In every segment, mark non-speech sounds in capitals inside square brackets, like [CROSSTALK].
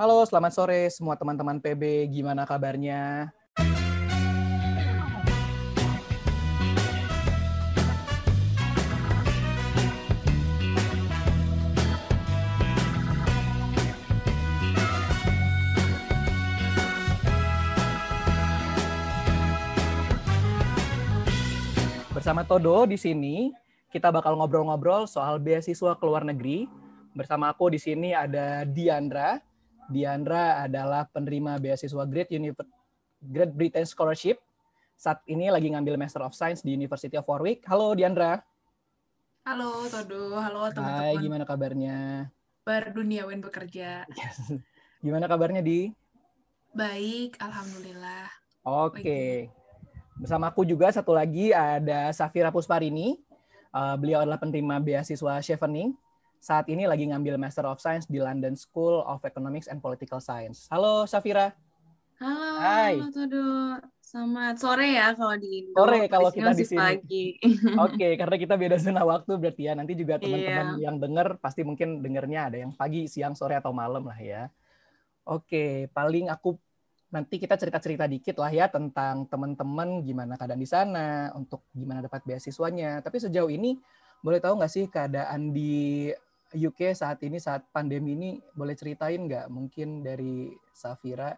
Halo, selamat sore semua teman-teman PB. Gimana kabarnya? Bersama Todo di sini, kita bakal ngobrol-ngobrol soal beasiswa ke luar negeri. Bersama aku di sini ada Diandra. Diandra adalah penerima beasiswa Great, Univer- Great Britain Scholarship. Saat ini lagi ngambil Master of Science di University of Warwick. Halo Diandra. Halo Todo, halo Hai, teman-teman gimana kabarnya? berduniawan bekerja. Gimana kabarnya di? Baik, alhamdulillah. Oke. Bersama aku juga satu lagi ada Safira Pusparini. Uh, beliau adalah penerima beasiswa Chevening. Saat ini lagi ngambil Master of Science di London School of Economics and Political Science. Halo Safira. Halo, Hai. Todo. Selamat sore ya kalau di Indo. Sore kalau kita di sini. Pagi. [LAUGHS] Oke, karena kita beda zona waktu berarti ya. Nanti juga teman-teman Iya. yang denger pasti mungkin dengernya ada yang pagi, siang, sore atau malam lah ya. Oke, paling aku nanti kita cerita-cerita dikit lah ya tentang teman-teman gimana keadaan di sana, untuk gimana dapat beasiswanya. Tapi sejauh ini boleh tahu nggak sih keadaan di UK saat ini saat pandemi ini boleh ceritain nggak mungkin dari Safira?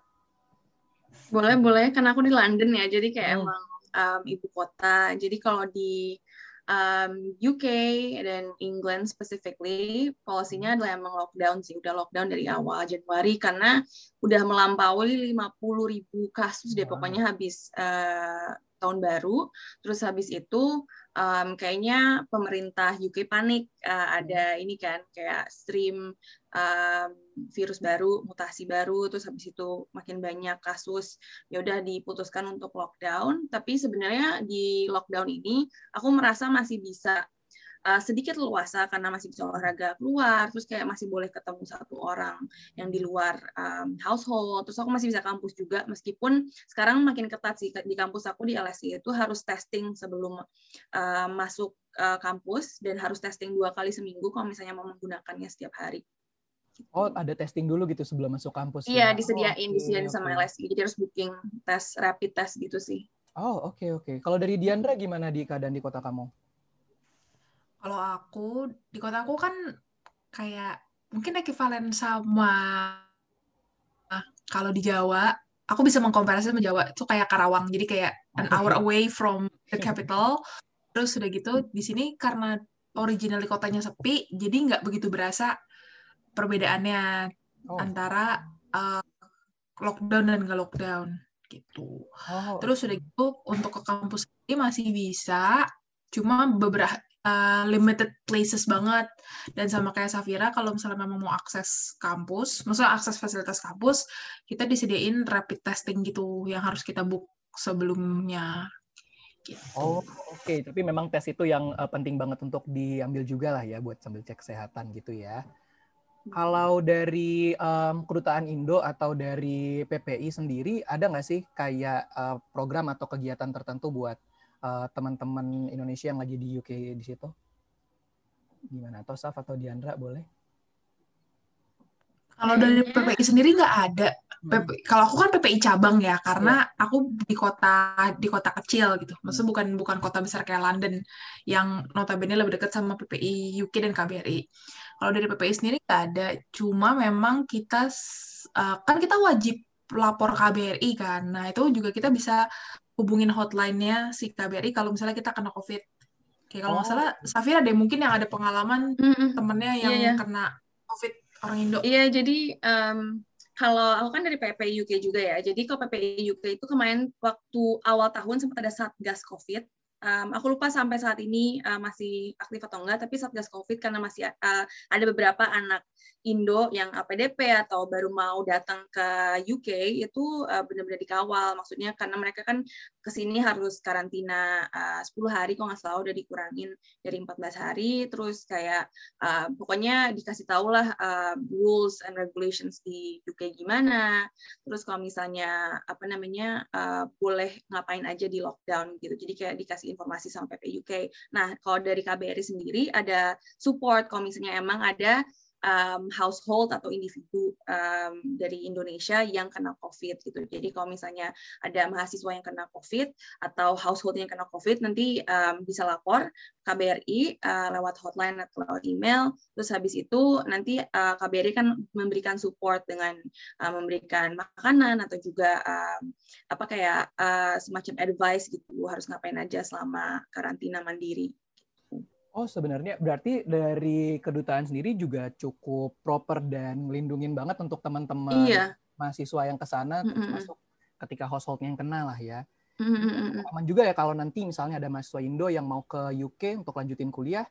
Boleh, boleh. Karena aku di London ya, jadi kayak Hmm. emang um, ibu kota. Jadi kalau di um, UK dan England specifically, polisinya adalah emang lockdown sih. Udah lockdown dari awal Januari karena udah melampaui 50 ribu kasus deh Wow. pokoknya habis uh, tahun baru. Terus habis itu um, kayaknya pemerintah UK panik uh, ada ini kan kayak stream um, virus baru, mutasi baru, terus habis itu makin banyak kasus, ya udah diputuskan untuk lockdown. Tapi sebenarnya di lockdown ini aku merasa masih bisa uh, sedikit luasa karena masih bisa olahraga keluar, terus kayak masih boleh ketemu satu orang yang di luar um, household, terus aku masih bisa kampus juga meskipun sekarang makin ketat sih di kampus aku di LSI itu harus testing sebelum uh, masuk uh, kampus dan harus testing dua kali seminggu kalau misalnya mau menggunakannya setiap hari. Oh, ada testing dulu gitu sebelum masuk kampus. Iya, ya? disediain, Oh, disediain sama oke. LSI. Jadi harus booking tes rapid test gitu sih. Oh, oke oke. Kalau dari Diandra gimana di keadaan di kota kamu? Kalau aku di kota aku kan kayak mungkin ekivalen sama ah, kalau di Jawa, aku bisa mengkomparasi sama Jawa itu kayak Karawang. Jadi kayak an hour away from the capital. Terus udah gitu di sini karena originally kotanya sepi, jadi nggak begitu berasa perbedaannya Oh, antara uh, lockdown dan nggak lockdown gitu. oh, Terus udah gitu untuk ke kampus ini masih bisa, cuma beberapa uh, limited places banget. Dan sama kayak Safira, kalau misalnya memang mau akses kampus, maksudnya akses fasilitas kampus, kita disediain rapid testing gitu yang harus kita book sebelumnya. Gitu. Oh, oke. Tapi memang tes itu yang eh, penting banget untuk diambil juga lah ya buat sambil cek kesehatan gitu ya. Kalau dari em, kedutaan Indo atau dari PPI sendiri, ada nggak sih kayak eh, program atau kegiatan tertentu buat eh, teman-teman Indonesia yang lagi di UK di situ? Gimana? Atau Saf atau Diandra boleh? Kalau dari PPI sendiri nggak ada. Hmm. PP kalau aku kan PPI cabang ya, karena aku di kota di kota kecil gitu. Maksudnya bukan bukan kota besar kayak London yang notabene lebih dekat sama PPI UK dan KBRI. Kalau dari PPI sendiri nggak ada. Cuma memang kita uh, kan kita wajib lapor KBRI kan. Nah itu juga kita bisa hubungin hotline-nya si KBRI kalau misalnya kita kena COVID. Kayak kalau nggak Oh. salah, Safira deh mungkin yang ada pengalaman Mm-mm. temennya Iya, yang iya. kena COVID orang Indo. Iya, jadi em, kalau aku kan dari PPI UK juga ya. Jadi kalau PPI UK itu kemarin waktu awal tahun sempat ada Satgas COVID. Em, aku lupa sampai saat ini eh, masih aktif atau enggak, tapi Satgas COVID karena masih eh, ada beberapa anak Indo yang APDP atau baru mau datang ke UK itu eh, benar-benar dikawal. Maksudnya karena mereka kan ke sini harus karantina eh, 10 hari kalau nggak salah udah dikurangin dari 14 hari. Terus kayak uh, pokoknya dikasih tahu lah uh, rules and regulations di UK gimana. Terus kalau misalnya apa namanya uh, boleh ngapain aja di lockdown gitu. Jadi kayak dikasih informasi sama PP UK. Nah kalau dari KBRI sendiri ada support kalau misalnya emang ada um, household atau individu um, dari Indonesia yang kena COVID gitu. Jadi kalau misalnya ada mahasiswa yang kena COVID atau household yang kena COVID, nanti um, bisa lapor KBRI uh, lewat hotline atau lewat email. Terus habis itu nanti uh, KBRI kan memberikan support dengan uh, memberikan makanan atau juga um, apa kayak uh, semacam advice gitu harus ngapain aja selama karantina mandiri. Oh, sebenarnya berarti dari kedutaan sendiri juga cukup proper dan melindungin banget untuk teman-teman iya. mahasiswa yang ke sana, mm -mm. termasuk ketika householdnya yang kena lah ya. Mm -mm. Aman juga ya kalau nanti misalnya ada mahasiswa Indo yang mau ke UK untuk lanjutin kuliah,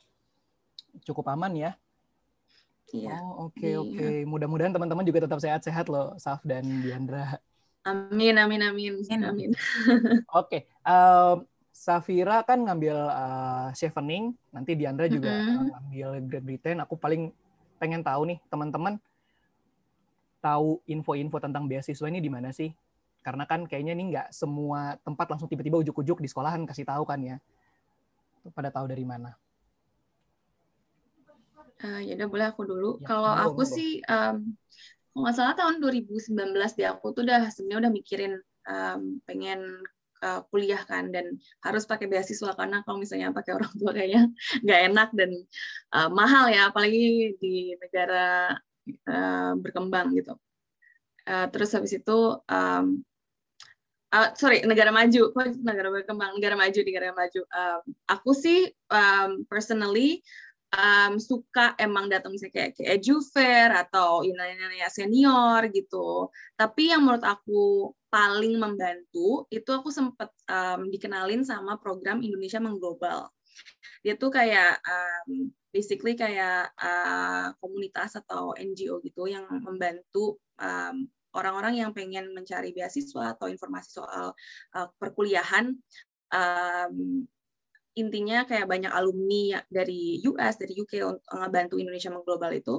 cukup aman ya. Iya. Oh, oke okay, oke. Okay. Mudah-mudahan teman-teman juga tetap sehat-sehat loh, Saf dan Diandra. Amin amin amin amin. oke. Okay. Um, Safira kan ngambil uh, chevening, nanti Diandra juga mm -hmm. ngambil Great Britain. Aku paling pengen tahu nih teman-teman tahu info-info tentang beasiswa ini di mana sih? Karena kan kayaknya ini nggak semua tempat langsung tiba-tiba ujuk-ujuk di sekolahan kasih tahu kan ya. Pada tahu dari mana? Uh, ya udah boleh aku dulu. Ya, Kalau aku sih, um, kalau nggak salah tahun 2019 di aku tuh udah sebenarnya udah mikirin um, pengen uh, kuliah kan dan harus pakai beasiswa karena kalau misalnya pakai orang tua kayaknya [LAUGHS] nggak enak dan uh, mahal ya apalagi di negara uh, berkembang gitu. Uh, terus habis itu um, uh, sorry negara maju negara berkembang negara maju negara maju um, aku sih um, personally um, suka emang datang misalnya kayak ke edu fair atau ya senior gitu. Tapi yang menurut aku paling membantu itu aku sempat um, dikenalin sama program Indonesia Mengglobal. Dia tuh kayak um, basically kayak uh, komunitas atau NGO gitu yang membantu um, orang-orang yang pengen mencari beasiswa atau informasi soal uh, perkuliahan um, intinya kayak banyak alumni dari US, dari UK untuk ngebantu Indonesia mengglobal itu.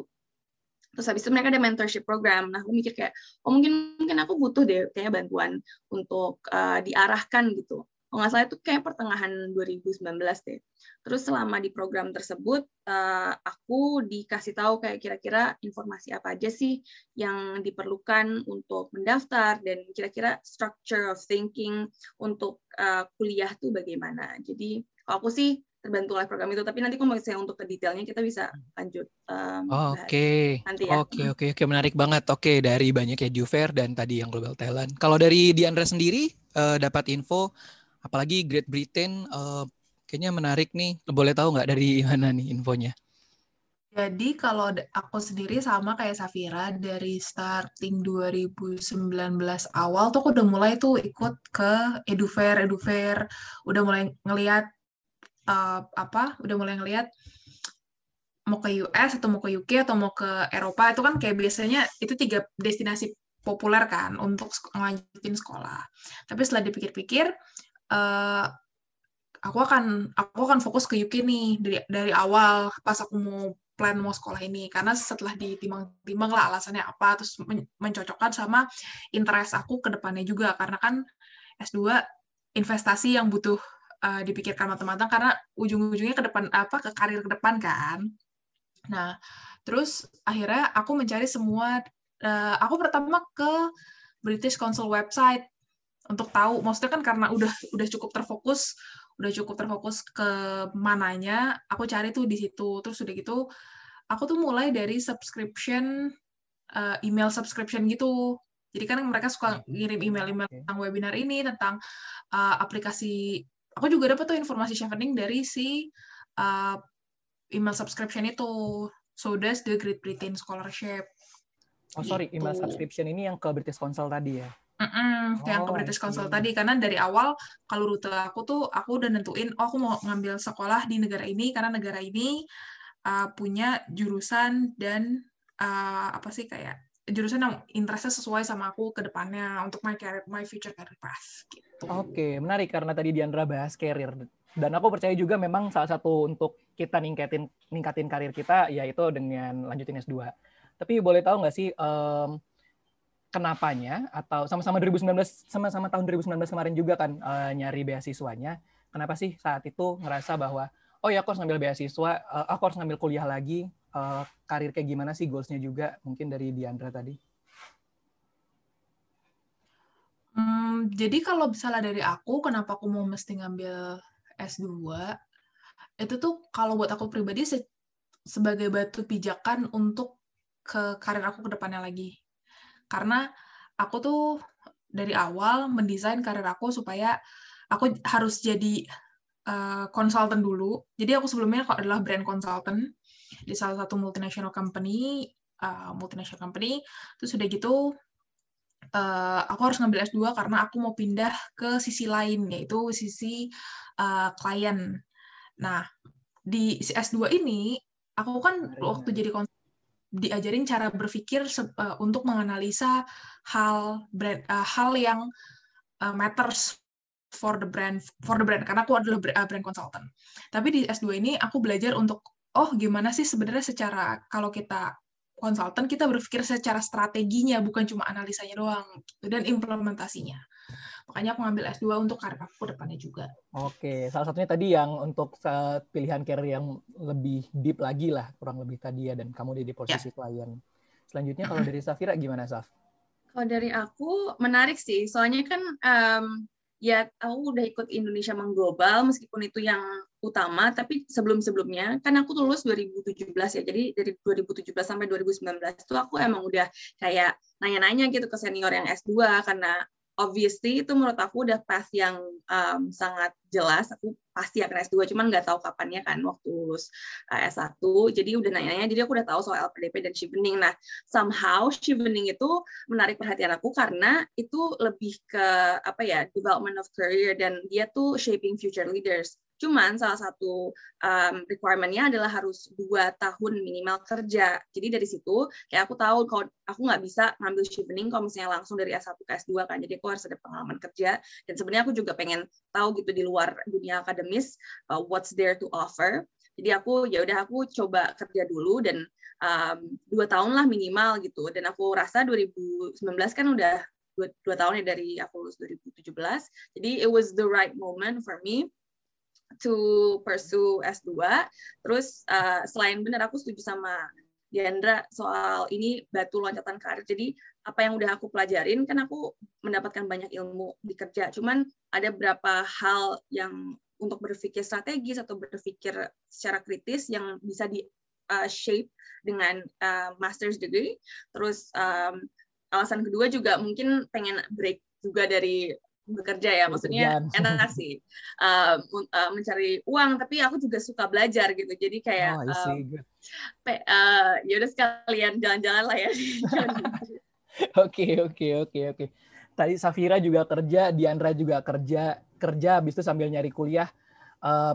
Terus habis itu mereka ada mentorship program. Nah, aku mikir kayak, oh mungkin mungkin aku butuh deh kayaknya bantuan untuk uh, diarahkan gitu. Kalau nggak salah itu kayak pertengahan 2019 deh. Terus selama di program tersebut, uh, aku dikasih tahu kayak kira-kira informasi apa aja sih yang diperlukan untuk mendaftar dan kira-kira structure of thinking untuk uh, kuliah tuh bagaimana. Jadi kalau aku sih terbantu oleh program itu tapi nanti kalau misalnya untuk ke detailnya kita bisa lanjut um, oke. nanti ya. Oke oke oke. Menarik banget. Oke dari banyak ya Fair dan tadi yang Global Talent. Kalau dari Diandra sendiri uh, dapat info apalagi Great Britain uh, kayaknya menarik nih. Boleh tahu nggak dari [LAUGHS] mana nih infonya? Jadi kalau aku sendiri sama kayak Safira dari starting 2019 awal tuh aku udah mulai tuh ikut ke Edufair, Edufair, udah mulai ngeliat uh, apa udah mulai ngelihat mau ke US atau mau ke UK atau mau ke Eropa itu kan kayak biasanya itu tiga destinasi populer kan untuk ngelanjutin sekolah. Tapi setelah dipikir-pikir, uh, aku akan aku akan fokus ke UK nih dari dari awal pas aku mau plan mau sekolah ini karena setelah ditimbang-timbang lah alasannya apa terus mencocokkan sama interest aku ke depannya juga karena kan S2 investasi yang butuh uh, dipikirkan matang-matang karena ujung-ujungnya ke depan apa ke karir ke depan kan. Nah, terus akhirnya aku mencari semua uh, aku pertama ke British Council website untuk tahu. Maksudnya kan karena udah udah cukup terfokus udah cukup terfokus ke mananya aku cari tuh di situ. Terus udah gitu aku tuh mulai dari subscription uh, email subscription gitu. Jadi kan mereka suka ngirim email-email tentang webinar ini tentang uh, aplikasi aku juga dapat tuh informasi chevening dari si uh, email subscription itu. So that's the Great Britain Scholarship. Oh sorry, gitu. email subscription ini yang ke British Council tadi ya? Mm-mm, oh, yang ke British Council tadi karena dari awal kalau rute aku tuh aku udah nentuin oh aku mau ngambil sekolah di negara ini karena negara ini uh, punya jurusan dan uh, apa sih kayak jurusan yang interestnya sesuai sama aku ke depannya untuk my career, my future career path. Gitu. Oke, menarik karena tadi Diandra bahas career. Dan aku percaya juga memang salah satu untuk kita ningkatin ningkatin karir kita yaitu dengan lanjutin S2. Tapi boleh tahu nggak sih um, kenapanya atau sama-sama 2019 sama-sama tahun 2019 kemarin juga kan uh, nyari beasiswanya. Kenapa sih saat itu ngerasa bahwa oh ya aku harus ngambil beasiswa, uh, aku harus ngambil kuliah lagi uh, karir kayak gimana sih goalsnya juga mungkin dari Diandra tadi hmm, jadi kalau misalnya dari aku kenapa aku mau mesti ngambil S2 itu tuh kalau buat aku pribadi se sebagai batu pijakan untuk ke karir aku ke depannya lagi. Karena aku tuh dari awal mendesain karir aku supaya aku harus jadi konsultan uh, dulu. Jadi aku sebelumnya adalah brand consultant di salah satu multinational company, uh, multinational company. Terus udah gitu uh, aku harus ngambil S2 karena aku mau pindah ke sisi lain yaitu sisi uh, klien. Nah, di S2 ini aku kan waktu jadi konsultan diajarin cara berpikir uh, untuk menganalisa hal brand uh, hal yang uh, matters for the brand for the brand karena aku adalah brand consultant. Tapi di S2 ini aku belajar untuk oh gimana sih sebenarnya secara kalau kita konsultan kita berpikir secara strateginya bukan cuma analisanya doang gitu, dan implementasinya. Makanya aku ngambil S2 untuk karir aku depannya juga. Oke, salah satunya tadi yang untuk pilihan karir yang lebih deep lagi lah, kurang lebih tadi ya, dan kamu di posisi ya. klien. Selanjutnya kalau dari Safira gimana, Saf? Kalau dari aku menarik sih, soalnya kan um, ya aku udah ikut Indonesia Mengglobal meskipun itu yang utama tapi sebelum-sebelumnya kan aku lulus 2017 ya jadi dari 2017 sampai 2019 itu aku emang udah kayak nanya-nanya gitu ke senior yang S2 karena obviously itu menurut aku udah path yang um, sangat jelas aku pasti akan S2 cuman nggak tahu kapannya kan waktu lulus uh, S1 jadi udah nanya-nanya jadi aku udah tahu soal LPDP dan chevening nah somehow chevening itu menarik perhatian aku karena itu lebih ke apa ya development of career dan dia tuh shaping future leaders Cuman salah satu um, requirement-nya adalah harus dua tahun minimal kerja. Jadi dari situ kayak aku tahu kalau aku nggak bisa ngambil shifting kalau misalnya langsung dari S1 ke S2 kan. Jadi aku harus ada pengalaman kerja. Dan sebenarnya aku juga pengen tahu gitu di luar dunia akademis uh, what's there to offer. Jadi aku ya udah aku coba kerja dulu dan um, dua tahun lah minimal gitu. Dan aku rasa 2019 kan udah dua, dua tahun ya dari aku lulus 2017. Jadi it was the right moment for me to pursue S2. Terus uh, selain benar aku setuju sama Diandra soal ini batu loncatan karir. Jadi apa yang udah aku pelajarin kan aku mendapatkan banyak ilmu di kerja. Cuman ada beberapa hal yang untuk berpikir strategis atau berpikir secara kritis yang bisa di uh, shape dengan uh, master's degree. Terus um, alasan kedua juga mungkin pengen break juga dari bekerja ya maksudnya enak sih. Uh, uh, mencari uang tapi aku juga suka belajar gitu. Jadi kayak oh, um, uh, ya udah sekalian jalan-jalan lah ya. [LAUGHS] Oke oke oke oke. Tadi Safira juga kerja Diandra juga kerja kerja habis itu sambil nyari kuliah. Uh,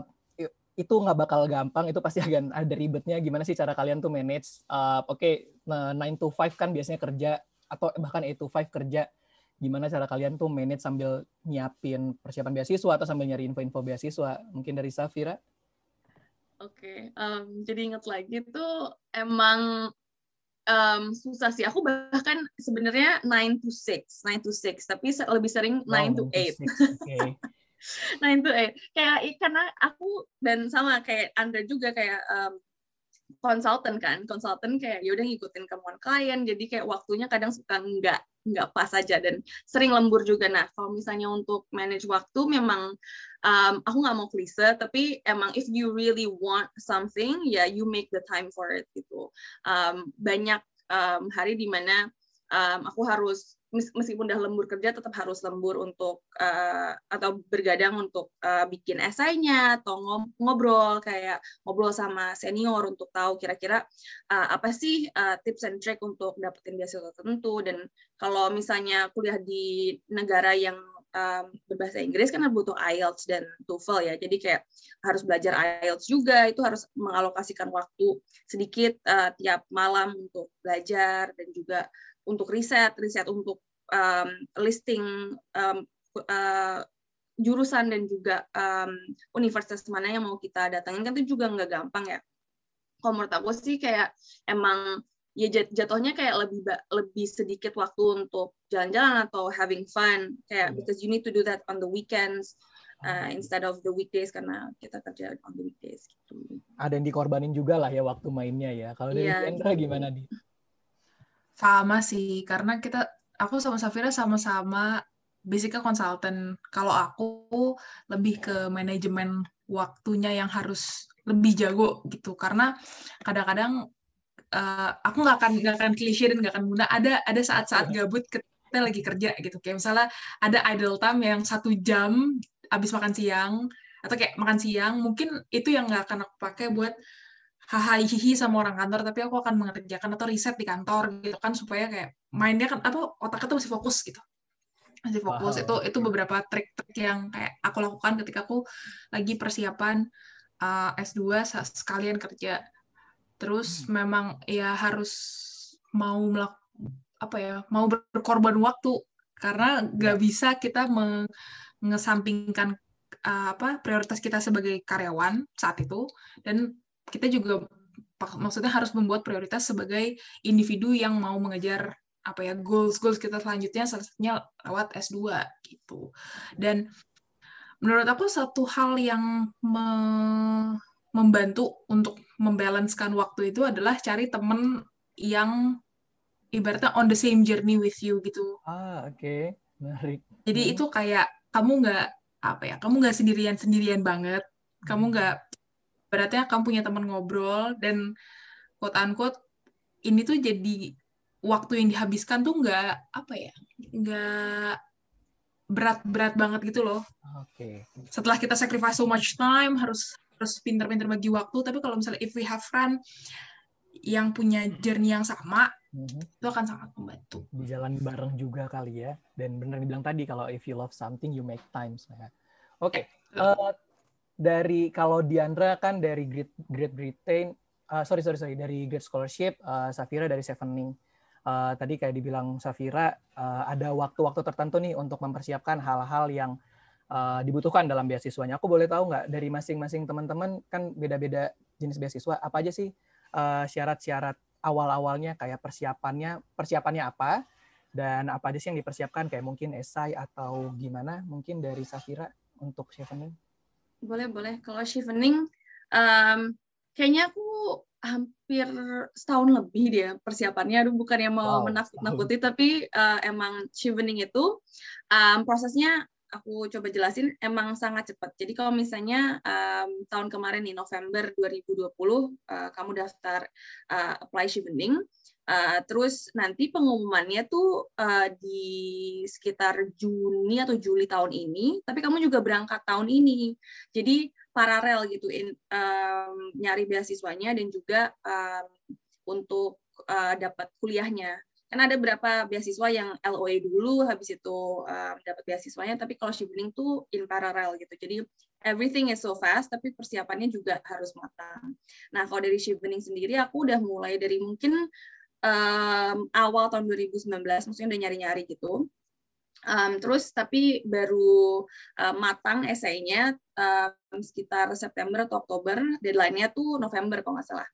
itu nggak bakal gampang itu pasti [LAUGHS] akan ada ribetnya. Gimana sih cara kalian tuh manage? Uh, oke okay, 9 to 5 kan biasanya kerja atau bahkan 8 to 5 kerja gimana cara kalian tuh manage sambil nyiapin persiapan beasiswa atau sambil nyari info-info beasiswa? Mungkin dari Safira? Oke, okay. um, jadi ingat lagi tuh emang um, susah sih. Aku bahkan sebenarnya 9 to 6, 9 to 6, tapi lebih sering 9 wow, to 8. Okay. 9 to 8. [LAUGHS] Kayak karena aku dan sama kayak Anda juga kayak um, konsultan kan konsultan kayak yaudah ngikutin kemauan klien jadi kayak waktunya kadang suka nggak nggak pas aja dan sering lembur juga. Nah kalau misalnya untuk manage waktu memang um, aku nggak mau klise tapi emang if you really want something ya yeah, you make the time for it gitu. Um, banyak um, hari di mana um, aku harus meskipun udah lembur kerja tetap harus lembur untuk uh, atau bergadang untuk uh, bikin esainya atau ngobrol kayak ngobrol sama senior untuk tahu kira-kira uh, apa sih uh, tips and trick untuk dapetin beasiswa tertentu dan kalau misalnya kuliah di negara yang um, berbahasa Inggris kan butuh IELTS dan TOEFL ya. Jadi kayak harus belajar IELTS juga, itu harus mengalokasikan waktu sedikit uh, tiap malam untuk belajar dan juga untuk riset, riset untuk um, listing um, uh, jurusan dan juga um, universitas mana yang mau kita datangin kan itu juga nggak gampang ya. Kalau menurut aku sih kayak emang ya jatuhnya kayak lebih lebih sedikit waktu untuk jalan-jalan atau having fun kayak yeah. because you need to do that on the weekends uh, instead of the weekdays karena kita kerja on the weekdays gitu. Ada yang dikorbanin juga lah ya waktu mainnya ya. Kalau dari Iya, Kendra gitu. gimana nih? Sama sih, karena kita aku sama Safira sama-sama basicnya konsultan. Kalau aku lebih ke manajemen waktunya yang harus lebih jago gitu. Karena kadang-kadang eh, aku nggak akan nggak akan klise dan nggak akan guna. Ada ada saat-saat gabut kita lagi kerja gitu. Kayak misalnya ada idle time yang satu jam abis makan siang atau kayak makan siang, mungkin itu yang nggak akan aku pakai buat hihi sama orang kantor tapi aku akan mengerjakan atau riset di kantor gitu kan supaya kayak mainnya kan apa otaknya tuh masih fokus gitu. Masih fokus. Wow. itu itu beberapa trik-trik yang kayak aku lakukan ketika aku lagi persiapan uh, S2 sa- sekalian kerja. Terus memang ya harus mau melak apa ya mau berkorban waktu. Karena nggak bisa kita mengesampingkan uh, apa prioritas kita sebagai karyawan saat itu. Dan kita juga maksudnya harus membuat prioritas sebagai individu yang mau mengejar apa ya goals goals kita selanjutnya salah satunya lewat S2 gitu dan menurut aku satu hal yang me- membantu untuk membalancekan waktu itu adalah cari temen yang ibaratnya on the same journey with you gitu Ah, oke. Menarik. jadi Hmm. itu kayak kamu nggak apa ya, kamu nggak sendirian sendirian banget. Kamu nggak beratnya kamu punya teman ngobrol dan quote unquote ini tuh jadi waktu yang dihabiskan tuh nggak apa ya, nggak berat-berat banget gitu loh. Oke. Setelah kita sacrifice so much time harus harus pinter-pinter bagi waktu. Tapi kalau misalnya if we have friend yang punya journey yang sama, Mhm. itu akan sangat membantu. Dijalani bareng juga kali ya. Dan benar dibilang tadi kalau if you love something you make times ya. Oke. eh, dari kalau Diandra kan dari Great Great Britain, eh, sorry sorry sorry dari Great Scholarship, eh, Safira dari Sevening. Eh, tadi kayak dibilang Safira eh, ada waktu-waktu tertentu nih untuk mempersiapkan hal-hal yang eh, dibutuhkan dalam beasiswanya. Aku boleh tahu nggak dari masing-masing teman-teman kan beda-beda jenis beasiswa apa aja sih eh, syarat-syarat awal-awalnya kayak persiapannya persiapannya apa dan apa aja sih yang dipersiapkan kayak mungkin esai atau gimana mungkin dari Safira untuk Chevening. Boleh, boleh. Kalau Chevening, um, kayaknya aku hampir setahun lebih dia persiapannya. Aduh, bukan yang mau Wow, menakut-nakuti, tapi uh, emang Chevening itu um, prosesnya aku coba jelasin emang sangat cepat. Jadi kalau misalnya um, tahun kemarin nih November 2020 uh, kamu daftar uh, apply Chevening, uh, terus nanti pengumumannya tuh uh, di sekitar Juni atau Juli tahun ini, tapi kamu juga berangkat tahun ini. Jadi paralel gitu in, um, nyari beasiswanya dan juga um, untuk uh, dapat kuliahnya. Kan ada beberapa beasiswa yang LOA dulu, habis itu um, dapat beasiswanya, tapi kalau Shibling tuh in parallel gitu. Jadi everything is so fast, tapi persiapannya juga harus matang. Nah, kalau dari Shibling sendiri, aku udah mulai dari mungkin um, awal tahun 2019, maksudnya udah nyari-nyari gitu. Um, terus tapi baru uh, matang esainya um, sekitar September atau Oktober, deadline-nya tuh November kalau nggak salah.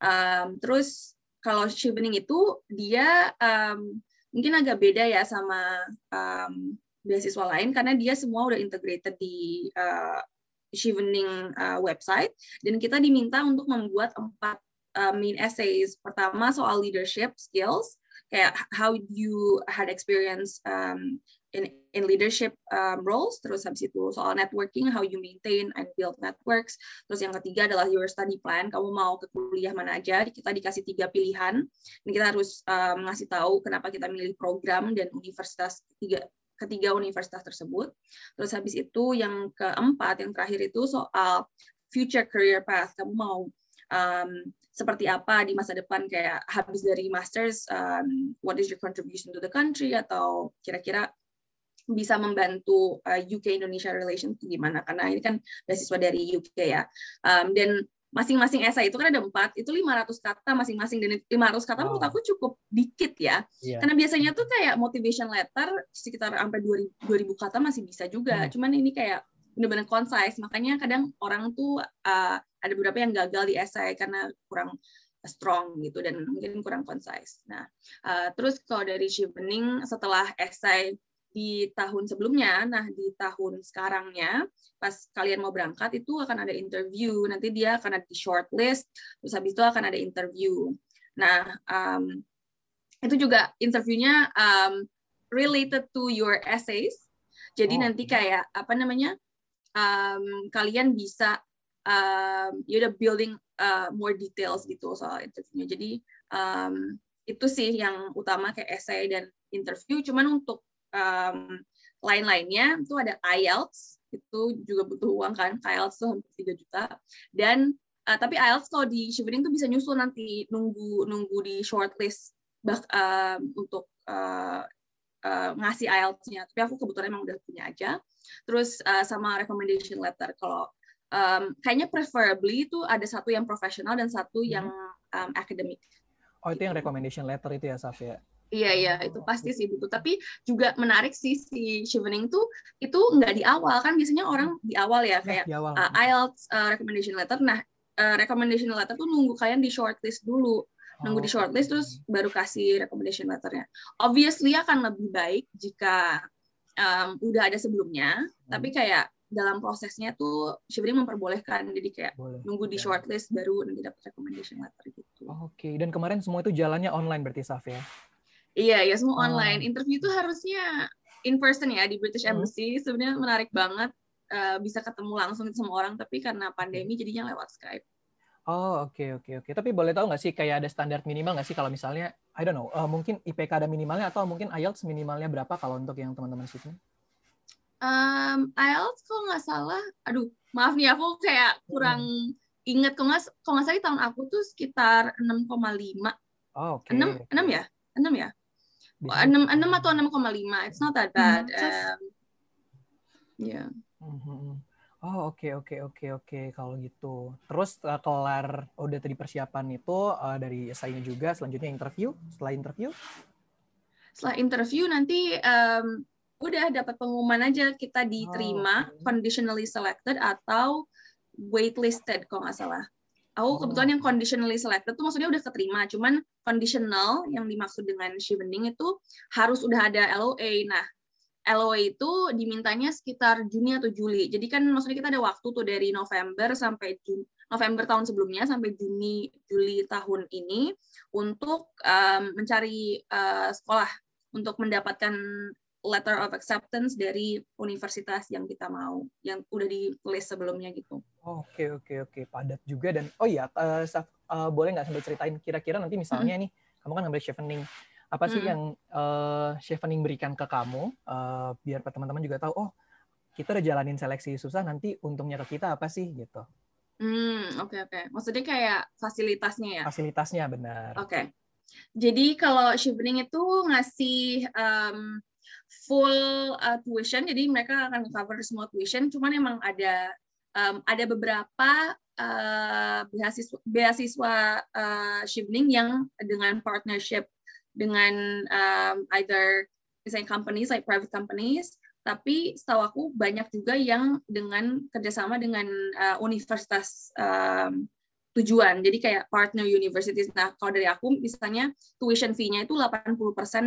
Um, terus kalau Chevening itu dia um, mungkin agak beda ya sama um, beasiswa lain karena dia semua udah integrated di uh, Chevening uh, website dan kita diminta untuk membuat empat uh, main essays. Pertama soal leadership skills, kayak how you had experience um, in in leadership um, roles. Terus habis itu soal networking, how you maintain and build networks. Terus yang ketiga adalah your study plan. Kamu mau ke kuliah mana aja? Kita dikasih tiga pilihan. Dan kita harus um, ngasih tahu kenapa kita milih program dan universitas tiga ketiga universitas tersebut. Terus habis itu yang keempat, yang terakhir itu soal future career path. Kamu mau um, seperti apa di masa depan kayak habis dari masters, um, what is your contribution to the country atau kira-kira bisa membantu uh, UK Indonesia relation gimana karena ini kan beasiswa dari UK ya um, dan masing-masing esai itu kan ada empat itu 500 kata masing-masing dan 500 kata menurut Wow. aku cukup dikit ya Iya. karena biasanya tuh kayak motivation letter sekitar sampai 2000, 2000 kata masih bisa juga Hmm. cuman ini kayak benar-benar concise makanya kadang orang tuh uh, ada beberapa yang gagal di esai karena kurang strong gitu dan mungkin kurang concise. Nah, uh, terus kalau dari Chevening setelah esai di tahun sebelumnya, nah di tahun sekarangnya, pas kalian mau berangkat itu akan ada interview, nanti dia akan ada di shortlist, terus habis itu akan ada interview. Nah, um, itu juga interviewnya um, related to your essays. Jadi oh. nanti kayak apa namanya, um, kalian bisa um, ya udah building uh, more details gitu soal interviewnya. Jadi um, itu sih yang utama kayak essay dan interview. Cuman untuk um, lain-lainnya itu ada IELTS itu juga butuh uang kan IELTS tuh hampir 3 juta dan uh, tapi IELTS kalau di Shivering tuh bisa nyusul nanti nunggu nunggu di shortlist bah, uh, untuk uh, uh, ngasih IELTS-nya tapi aku kebetulan emang udah punya aja terus uh, sama recommendation letter kalau um, kayaknya preferably itu ada satu yang profesional dan satu hmm. yang um, academic oh itu yang recommendation letter itu ya Saf ya Iya iya itu pasti sih butuh. Tapi juga menarik sih si Chevening tuh itu nggak di awal kan biasanya orang di awal ya kayak ya, awal. Uh, IELTS uh, recommendation letter. Nah uh, recommendation letter tuh nunggu kalian di shortlist dulu. Nunggu di oh, shortlist terus baru kasih recommendation letternya. Obviously akan lebih baik jika um, udah ada sebelumnya. Hmm. Tapi kayak dalam prosesnya tuh Shivering memperbolehkan jadi kayak Boleh. nunggu di shortlist baru nanti dapat recommendation letter gitu. Oke, okay. dan kemarin semua itu jalannya online berarti Saf ya? Iya, ya semua oh. online. Interview itu harusnya in person ya di British hmm. Embassy. Hmm. Sebenarnya menarik banget uh, bisa ketemu langsung sama orang, tapi karena pandemi jadinya lewat Skype. Oh oke okay, oke okay, oke. Okay. Tapi boleh tahu nggak sih kayak ada standar minimal nggak sih kalau misalnya I don't know uh, mungkin IPK ada minimalnya atau mungkin IELTS minimalnya berapa kalau untuk yang teman-teman sini? Um, IELTS kalau nggak salah, aduh maaf nih aku kayak kurang hmm. inget kalau nggak kalau nggak salah tahun aku tuh sekitar 6,5. Oh, oke. Okay. 6 6 ya? 6 ya? enam enam atau enam koma lima it's not that bad hmm, um, yeah Oh oke okay, oke okay, oke okay, oke okay. kalau gitu. Terus uh, kelar udah tadi persiapan itu uh, dari esainya juga, selanjutnya interview. Setelah interview? Setelah interview nanti um, udah dapat pengumuman aja kita diterima oh, okay. conditionally selected atau waitlisted kalau nggak salah. Aku oh. kebetulan yang conditionally selected tuh maksudnya udah keterima, cuman conditional yang dimaksud dengan shielding itu harus udah ada LOA. Nah, LOA itu dimintanya sekitar Juni atau Juli. Jadi kan maksudnya kita ada waktu tuh dari November sampai Juni, November tahun sebelumnya sampai Juni Juli tahun ini untuk um, mencari uh, sekolah untuk mendapatkan letter of acceptance dari universitas yang kita mau, yang udah di list sebelumnya gitu. Oke oke oke padat juga dan oh iya uh, uh, boleh nggak sambil ceritain kira-kira nanti misalnya hmm. nih kamu kan ngambil chevening apa sih hmm. yang uh, chevening berikan ke kamu uh, biar teman-teman juga tahu oh kita udah jalanin seleksi susah nanti untungnya ke kita apa sih gitu. Hmm oke okay, oke okay. maksudnya kayak fasilitasnya ya. Fasilitasnya benar. Oke. Okay. Jadi kalau chevening itu ngasih um, full uh, tuition, jadi mereka akan cover semua tuition. Cuman emang ada um, ada beberapa uh, beasiswa beasiswa uh, shifting yang dengan partnership dengan um, either design companies like private companies tapi setahu aku banyak juga yang dengan kerjasama dengan uh, universitas um, tujuan. Jadi kayak partner universities. Nah, kalau dari aku misalnya tuition fee-nya itu 80%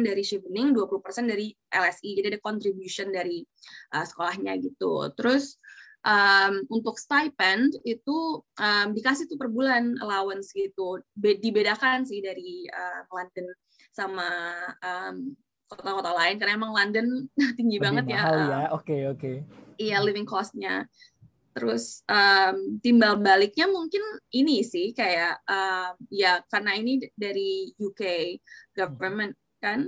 dari Chevening, 20% dari LSI. Jadi ada contribution dari uh, sekolahnya gitu. Terus um, untuk stipend itu um, dikasih tuh per bulan allowance gitu. Be dibedakan sih dari uh, London sama um, kota-kota lain karena emang London [LAUGHS] tinggi Lebih banget ya. Mahal ya. Oke, oke. Okay, okay. Iya, living cost-nya. Terus um, timbal baliknya mungkin ini sih kayak um, ya karena ini dari UK government kan,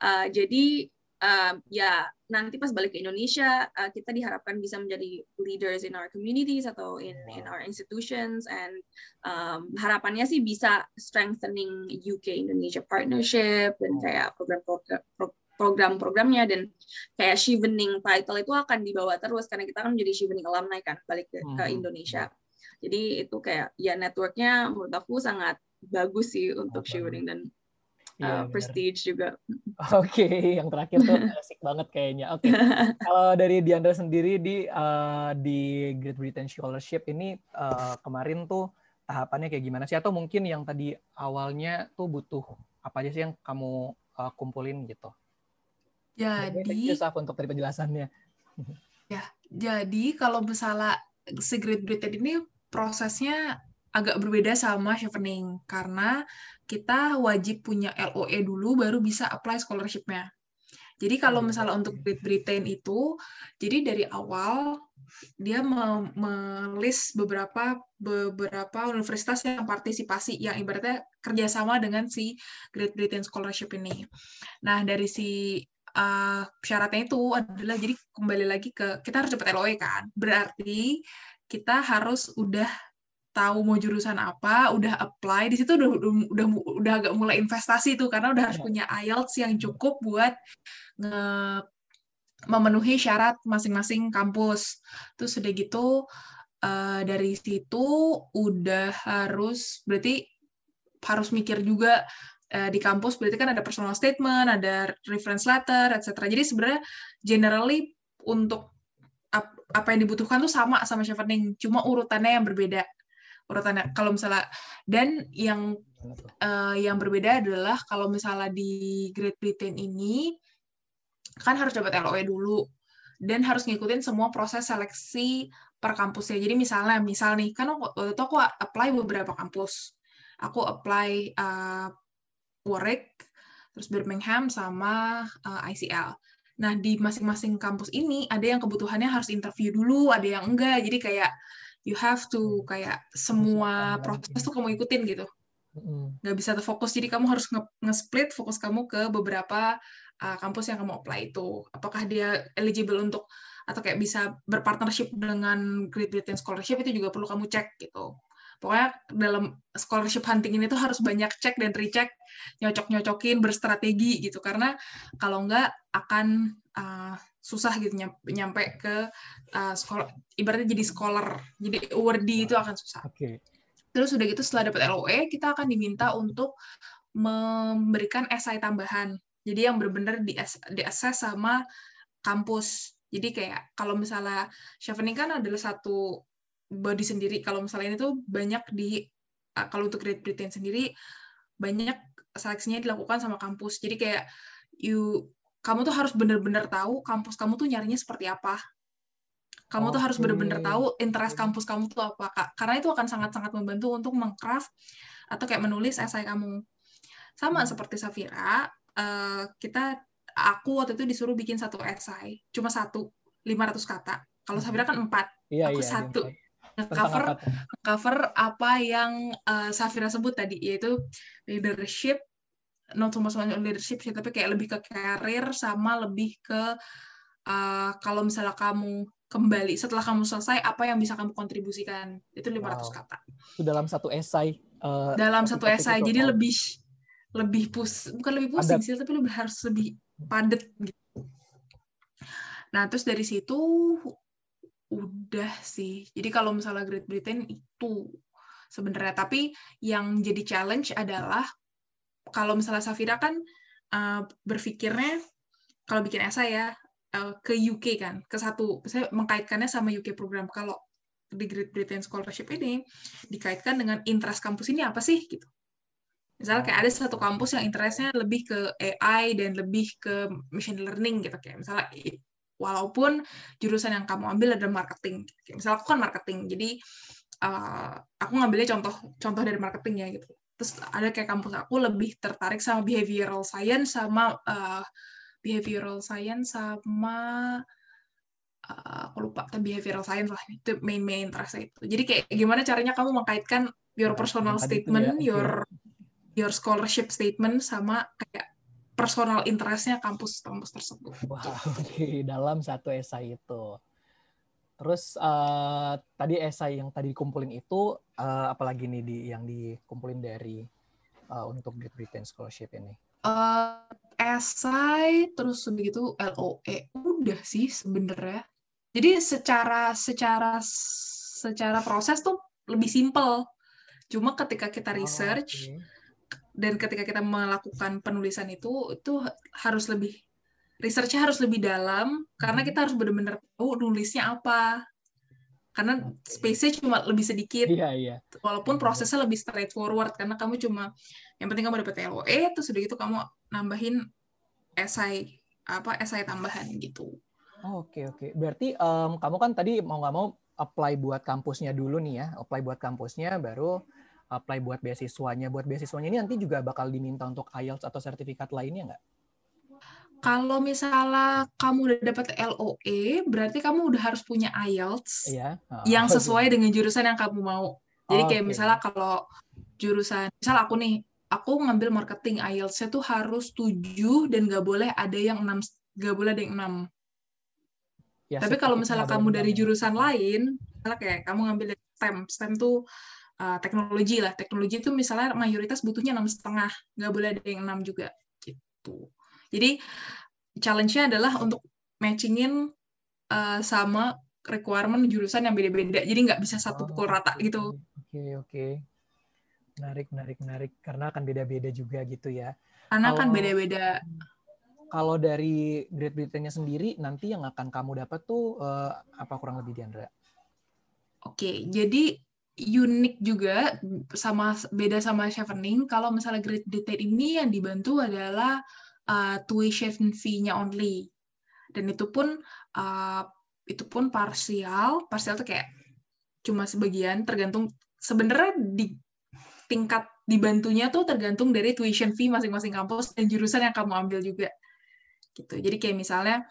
uh, jadi um, ya nanti pas balik ke Indonesia uh, kita diharapkan bisa menjadi leaders in our communities atau in in our institutions and um, harapannya sih bisa strengthening UK Indonesia partnership dan kayak program-program program-programnya dan kayak Shivening title itu akan dibawa terus karena kita kan menjadi Shivening alumni kan balik ke, ke hmm. Indonesia. Jadi itu kayak ya networknya menurut aku sangat bagus sih untuk Shivening dan uh, prestige juga. [LAUGHS] Oke, okay, yang terakhir tuh [LAUGHS] asik banget kayaknya. Oke, okay. kalau dari Diandra sendiri di uh, di Great Britain Scholarship ini uh, kemarin tuh tahapannya kayak gimana sih? Atau mungkin yang tadi awalnya tuh butuh apa aja sih yang kamu uh, kumpulin gitu? Jadi, Thank you, Saf, untuk tadi penjelasannya. [LAUGHS] ya, jadi kalau misalnya si Great Britain ini prosesnya agak berbeda sama Chevening karena kita wajib punya LOE dulu baru bisa apply scholarship-nya. Jadi kalau Oh, misalnya untuk. Great Britain itu, jadi dari awal dia me- melis beberapa beberapa universitas yang partisipasi yang ibaratnya kerjasama dengan si Great Britain Scholarship ini. Nah dari si uh, syaratnya itu adalah jadi kembali lagi ke kita harus dapat LOE kan, berarti kita harus udah tahu mau jurusan apa, udah apply di situ udah udah udah, agak mulai investasi tuh karena udah harus Ya. punya IELTS yang cukup buat nge memenuhi syarat masing-masing kampus. Terus udah gitu eh, dari situ udah harus berarti harus mikir juga eh, di kampus berarti kan ada personal statement, ada reference letter, etc. Jadi sebenarnya generally untuk ap- apa yang dibutuhkan tuh sama sama Chevening, cuma urutannya yang berbeda. Urutannya kalau misalnya dan yang eh, yang berbeda adalah kalau misalnya di Great Britain ini kan harus dapat LOE dulu dan harus ngikutin semua proses seleksi per kampusnya. Jadi misalnya, misal nih, kan aku- waktu itu aku apply beberapa kampus. Aku apply uh, Warwick, terus Birmingham, sama uh, ICL. Nah, di masing-masing kampus ini ada yang kebutuhannya harus interview dulu, ada yang enggak. Jadi kayak you have to kayak semua proses tuh kamu ikutin gitu. Mm-mm. nggak bisa terfokus. Jadi kamu harus nge- nge-split fokus kamu ke beberapa uh, kampus yang kamu apply itu. Apakah dia eligible untuk atau kayak bisa berpartnership dengan Great Britain Scholarship itu juga perlu kamu cek gitu. Pokoknya dalam scholarship hunting ini tuh harus banyak cek dan recheck nyocok-nyocokin berstrategi gitu. Karena kalau nggak akan uh, susah gitu nyam- nyampe ke uh, sekolah ibaratnya jadi scholar jadi awardee itu akan susah Oke. Terus udah gitu setelah dapat LOE, kita akan diminta untuk memberikan esai tambahan. Jadi yang benar-benar di assess sama kampus. Jadi kayak kalau misalnya chevening kan adalah satu body sendiri. Kalau misalnya ini tuh banyak di uh, kalau untuk Great Britain sendiri banyak seleksinya dilakukan sama kampus. Jadi kayak you kamu tuh harus benar-benar tahu kampus kamu tuh nyarinya seperti apa. Kamu tuh harus bener-bener tahu interest kampus kamu tuh apa Kak. karena itu akan sangat-sangat membantu untuk mengcraft atau kayak menulis esai kamu. Sama seperti Safira eh, kita aku waktu itu disuruh bikin satu esai cuma satu 500 kata. Kalau Safira kan empat Iya, Aku iya. satu. Tentang cover cover apa yang eh, Safira sebut tadi yaitu leadership not so much on leadership sih tapi kayak lebih ke karir sama lebih ke eh, kalau misalnya kamu kembali setelah kamu selesai apa yang bisa kamu kontribusikan itu 500 Wow. kata Itu dalam satu esai. eh, dalam satu esai itu. jadi Oh, lebih lebih pus bukan lebih pusing sih tapi lebih harus lebih padat gitu nah terus dari situ udah sih jadi kalau misalnya Great Britain itu sebenarnya tapi yang jadi challenge adalah kalau misalnya Safira kan uh, berpikirnya kalau bikin esai ya uh, ke UK kan ke satu saya mengkaitkannya sama UK program. Kalau di Great Britain Scholarship ini dikaitkan dengan interest kampus ini apa sih gitu. Misalnya kayak ada satu kampus yang interestnya lebih ke AI dan lebih ke machine learning gitu kayak misalnya walaupun jurusan yang kamu ambil adalah marketing. Kayak misalnya aku kan marketing jadi uh, aku ngambilnya contoh contoh dari marketing ya gitu terus ada kayak kampus aku lebih tertarik sama behavioral science sama uh, behavioral science sama uh, aku lupa tapi behavioral science lah. Itu main main interest itu. Jadi kayak gimana caranya kamu mengkaitkan your Nah, personal tadi itu statement ya, your your scholarship statement sama kayak personal interestnya kampus kampus tersebut. Wow, [LAUGHS] oke, dalam satu esai itu. Terus eh, tadi esai yang tadi dikumpulin itu eh, apalagi nih di yang dikumpulin dari eh, untuk Great Britain Scholarship ini? uh, esai terus begitu LOE udah sih sebenarnya jadi secara secara secara proses tuh lebih simpel cuma ketika kita research Oh, oke. dan ketika kita melakukan penulisan itu itu harus lebih researchnya harus lebih dalam karena Mhm. kita harus benar-benar tahu nulisnya apa karena Oke. space-nya cuma lebih sedikit Iya, iya. walaupun Mhm. prosesnya lebih straightforward karena kamu cuma yang penting kamu dapat LOE terus udah gitu kamu nambahin esai apa esai tambahan gitu. Oh, oke oke. Berarti um, kamu kan tadi mau nggak mau apply buat kampusnya dulu nih ya, apply buat kampusnya, baru apply buat beasiswanya. Buat beasiswanya ini nanti juga bakal diminta untuk IELTS atau sertifikat lainnya nggak? Kalau misalnya kamu udah dapat LOE, berarti kamu udah harus punya IELTS Iya. Oh, yang [LAUGHS] sesuai dengan jurusan yang kamu mau. Jadi Oh, kayak oke. misalnya kalau jurusan, misal aku nih, aku ngambil marketing IELTS-nya tuh harus 7 dan nggak boleh ada yang 6, nggak boleh ada yang 6. Ya, Tapi kalau misalnya kamu dari jurusan lain, misalnya kayak kamu ngambil dari STEM, STEM tuh uh, teknologi lah. Teknologi itu misalnya mayoritas butuhnya enam setengah, nggak boleh ada yang enam juga gitu. Jadi challenge-nya adalah untuk matchingin uh, sama requirement jurusan yang beda-beda. Jadi nggak bisa satu Oh, pukul rata oke, gitu. Oke oke. Menarik menarik menarik karena akan beda-beda juga gitu ya. Karena kan Kalau- beda-beda. Kalau dari Great Britain sendiri nanti yang akan kamu dapat tuh eh, apa kurang lebih Diandra? Oke, jadi unik juga sama beda sama Chevening. Kalau misalnya Great Britain ini yang dibantu adalah uh, tuition fee-nya only. Dan itu pun uh, itu pun parsial. Parsial tuh kayak cuma sebagian tergantung sebenarnya di tingkat dibantunya tuh tergantung dari tuition fee masing-masing kampus dan jurusan yang kamu ambil juga gitu. Jadi kayak misalnya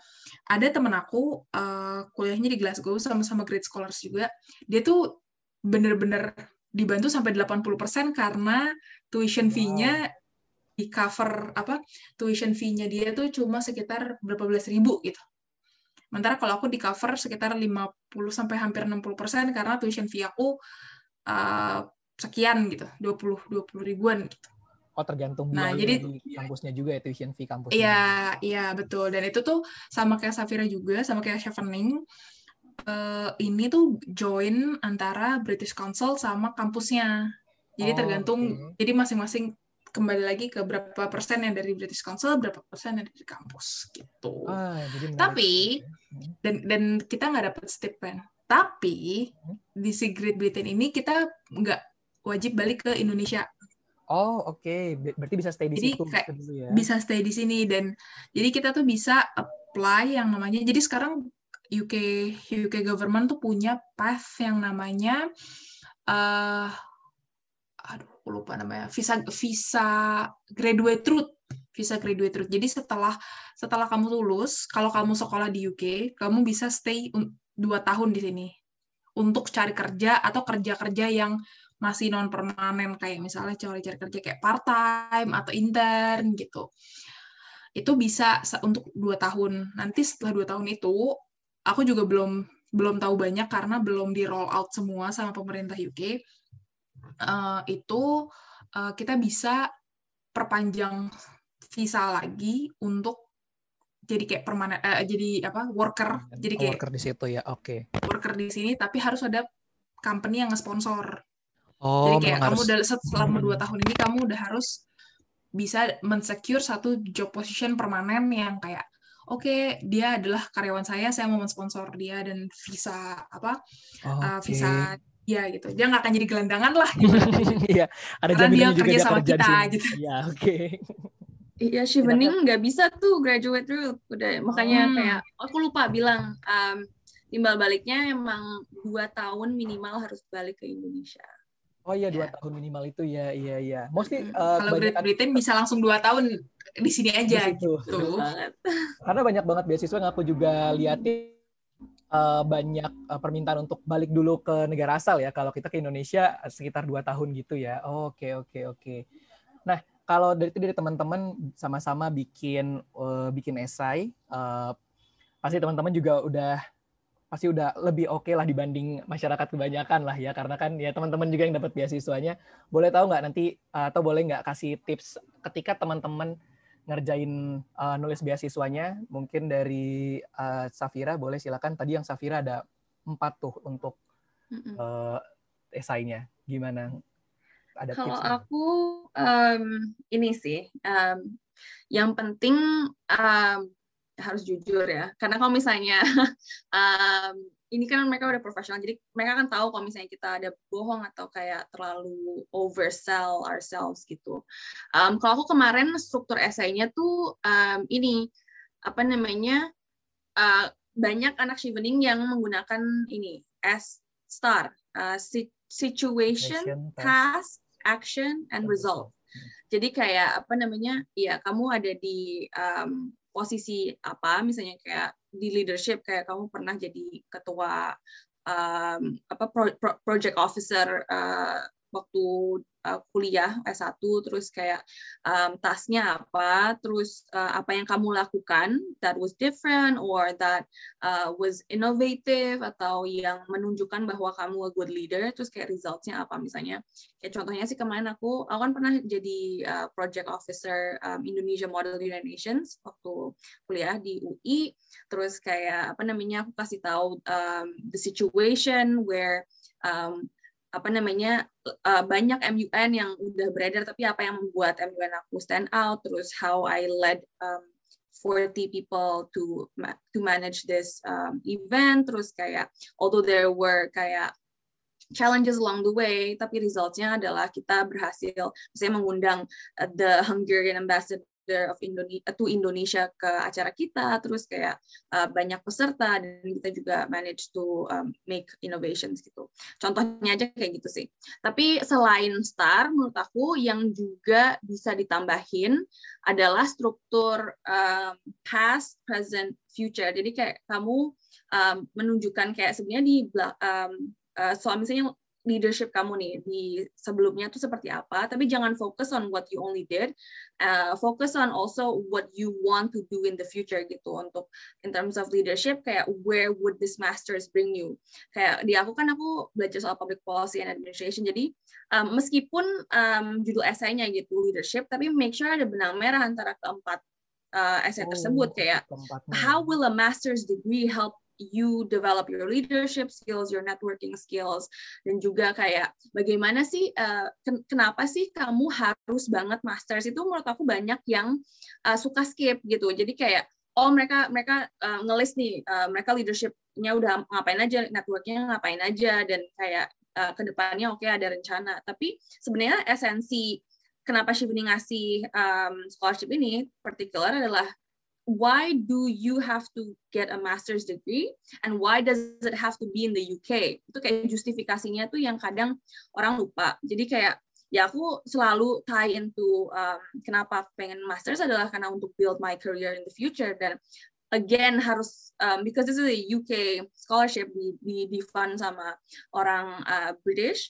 ada temen aku uh, kuliahnya di Glasgow sama-sama Great Scholars juga. Dia tuh bener-bener dibantu sampai 80% karena tuition Wow. fee-nya di cover apa tuition fee-nya dia tuh cuma sekitar berapa belas ribu gitu. Sementara kalau aku di cover sekitar 50 sampai hampir 60% karena tuition fee aku uh, sekian gitu, 20 20 ribuan gitu. Oh tergantung Nah, jadi di kampusnya juga ya tuition fee kampusnya. Iya, iya betul. Dan itu tuh sama kayak Safira juga, sama kayak Chevening. eh, ini tuh join antara British Council sama kampusnya. Jadi Oh, tergantung, oke. jadi masing-masing kembali lagi ke berapa persen yang dari British Council, berapa persen yang dari kampus gitu. Ah, menarik Tapi. Hmm. dan dan kita nggak dapat stipend. Tapi Hmm. di si Great Britain ini kita nggak wajib balik ke Indonesia. Oh oke, Ber- berarti bisa stay di Jadi situ kayak gitu ya. bisa stay di sini dan jadi kita tuh bisa apply yang namanya jadi sekarang UK UK government tuh punya path yang namanya eh aduh aku lupa namanya. Visa visa graduate route visa graduate route jadi setelah setelah kamu lulus kalau kamu sekolah di UK kamu bisa stay dua tahun di sini. Untuk cari kerja atau kerja-kerja yang masih non permanen kayak misalnya cari-cari kerja kayak part time atau intern gitu. Itu bisa untuk dua tahun. Nanti setelah dua tahun itu aku juga belum belum tahu banyak karena belum di roll out semua sama pemerintah UK Eh, itu eh, kita bisa perpanjang visa lagi untuk jadi kayak permanen eh, jadi apa worker jadi kayak worker di situ ya. Oke. worker di sini tapi harus ada company yang nge-sponsor Oh, jadi kayak kamu harus. udah selama Hmm. dua tahun ini kamu udah harus bisa mensecure satu job position permanen yang kayak oke dia adalah karyawan saya saya mau mensponsor dia dan visa apa uh, Oke. visa dia gitu dia nggak akan jadi gelandangan lah gitu. [LAUGHS] Iya, ada Karena dia juga kerja sama kerja di kita, sini. gitu. Iya, oke. Iya, Shivening nggak bisa tuh graduate route. Udah makanya Hmm. kayak aku lupa bilang um, timbal baliknya emang dua tahun minimal harus balik ke Indonesia. Oh iya, dua Ya. tahun minimal itu ya, iya iya. Mostly eh, kalau Great Britain bisa langsung dua tahun di sini di aja situ. gitu. Karena banyak banget beasiswa yang aku juga liatin eh, banyak eh, permintaan untuk balik dulu ke negara asal ya. Kalau kita ke Indonesia eh, sekitar dua tahun gitu ya. Oke oke oke. Nah kalau dari itu dari teman-teman sama-sama bikin eh, bikin esai, eh, pasti teman-teman juga udah pasti udah lebih oke lah dibanding masyarakat kebanyakan lah ya karena kan ya teman-teman juga yang dapat beasiswanya boleh tahu nggak nanti atau boleh nggak kasih tips ketika teman-teman ngerjain uh, nulis beasiswanya mungkin dari uh, Safira boleh silakan tadi yang Safira ada empat tuh untuk Mm-mm. uh, esainya gimana ada Kalau tips nggak? aku em, ini sih, em, yang penting em, harus jujur ya. Karena kalau misalnya em, [LAUGHS] ini kan mereka udah profesional, jadi mereka kan tahu kalau misalnya kita ada bohong atau kayak terlalu oversell ourselves gitu. Em, kalau aku kemarin struktur esainya tuh em, ini apa namanya uh, banyak anak Chevening yang menggunakan ini S STAR uh, situation, task, action, and result. Jadi kayak apa namanya ya kamu ada di um, posisi apa misalnya kayak di leadership kayak kamu pernah jadi ketua um, apa pro, pro, project officer uh, waktu uh, kuliah S1 terus kayak um, tasnya apa terus uh, apa yang kamu lakukan that was different or that uh, was innovative atau yang menunjukkan bahwa kamu a good leader terus kayak resultsnya apa misalnya. Kayak contohnya sih kemarin aku aku kan pernah jadi uh, project officer um, Indonesia Model United Nations waktu kuliah di UI terus kayak apa namanya aku kasih tahu um, the situation where um, apa namanya uh, banyak MUN yang udah beredar tapi apa yang membuat MUN aku stand out terus how I led um, 40 people to to manage this um, event terus kayak although there were kayak challenges along the way tapi resultnya adalah kita berhasil misalnya mengundang uh, the Hungarian ambassador of Indonesia to Indonesia ke acara kita terus kayak uh, banyak peserta dan kita juga manage to um, make innovations gitu. Contohnya aja kayak gitu sih. Tapi selain star menurut aku yang juga bisa ditambahin adalah struktur um, past present future. Jadi kayak kamu um, menunjukkan kayak sebenarnya di um, uh, soal misalnya leadership kamu nih di sebelumnya tuh seperti apa tapi jangan fokus on what you only did uh, focus on also what you want to do in the future gitu. Untuk in terms of leadership kayak where would this masters bring you? Kayak di aku kan aku belajar soal public policy and administration jadi um, meskipun um, judul esainya gitu leadership tapi make sure ada benang merah antara keempat uh, essay oh, tersebut kayak how will a master's degree help you develop your leadership skills, your networking skills, dan juga kayak bagaimana sih, uh, ken kenapa sih kamu harus banget masters itu menurut aku banyak yang uh, suka skip gitu. Jadi kayak oh mereka mereka uh, ngelis nih, uh, mereka leadershipnya udah ngapain aja, networknya ngapain aja, dan kayak uh, ke depannya oke okay, ada rencana. Tapi sebenarnya esensi kenapa Shivani ngasih um, scholarship ini particular adalah why do you have to get a master's degree and why does it have to be in the UK? Itu kayak justifikasinya tuh yang kadang orang lupa. Jadi kayak ya aku selalu tie into um, kenapa pengen master's adalah karena untuk build my career in the future dan again harus um, because this is a UK scholarship di di, di fund sama orang uh, British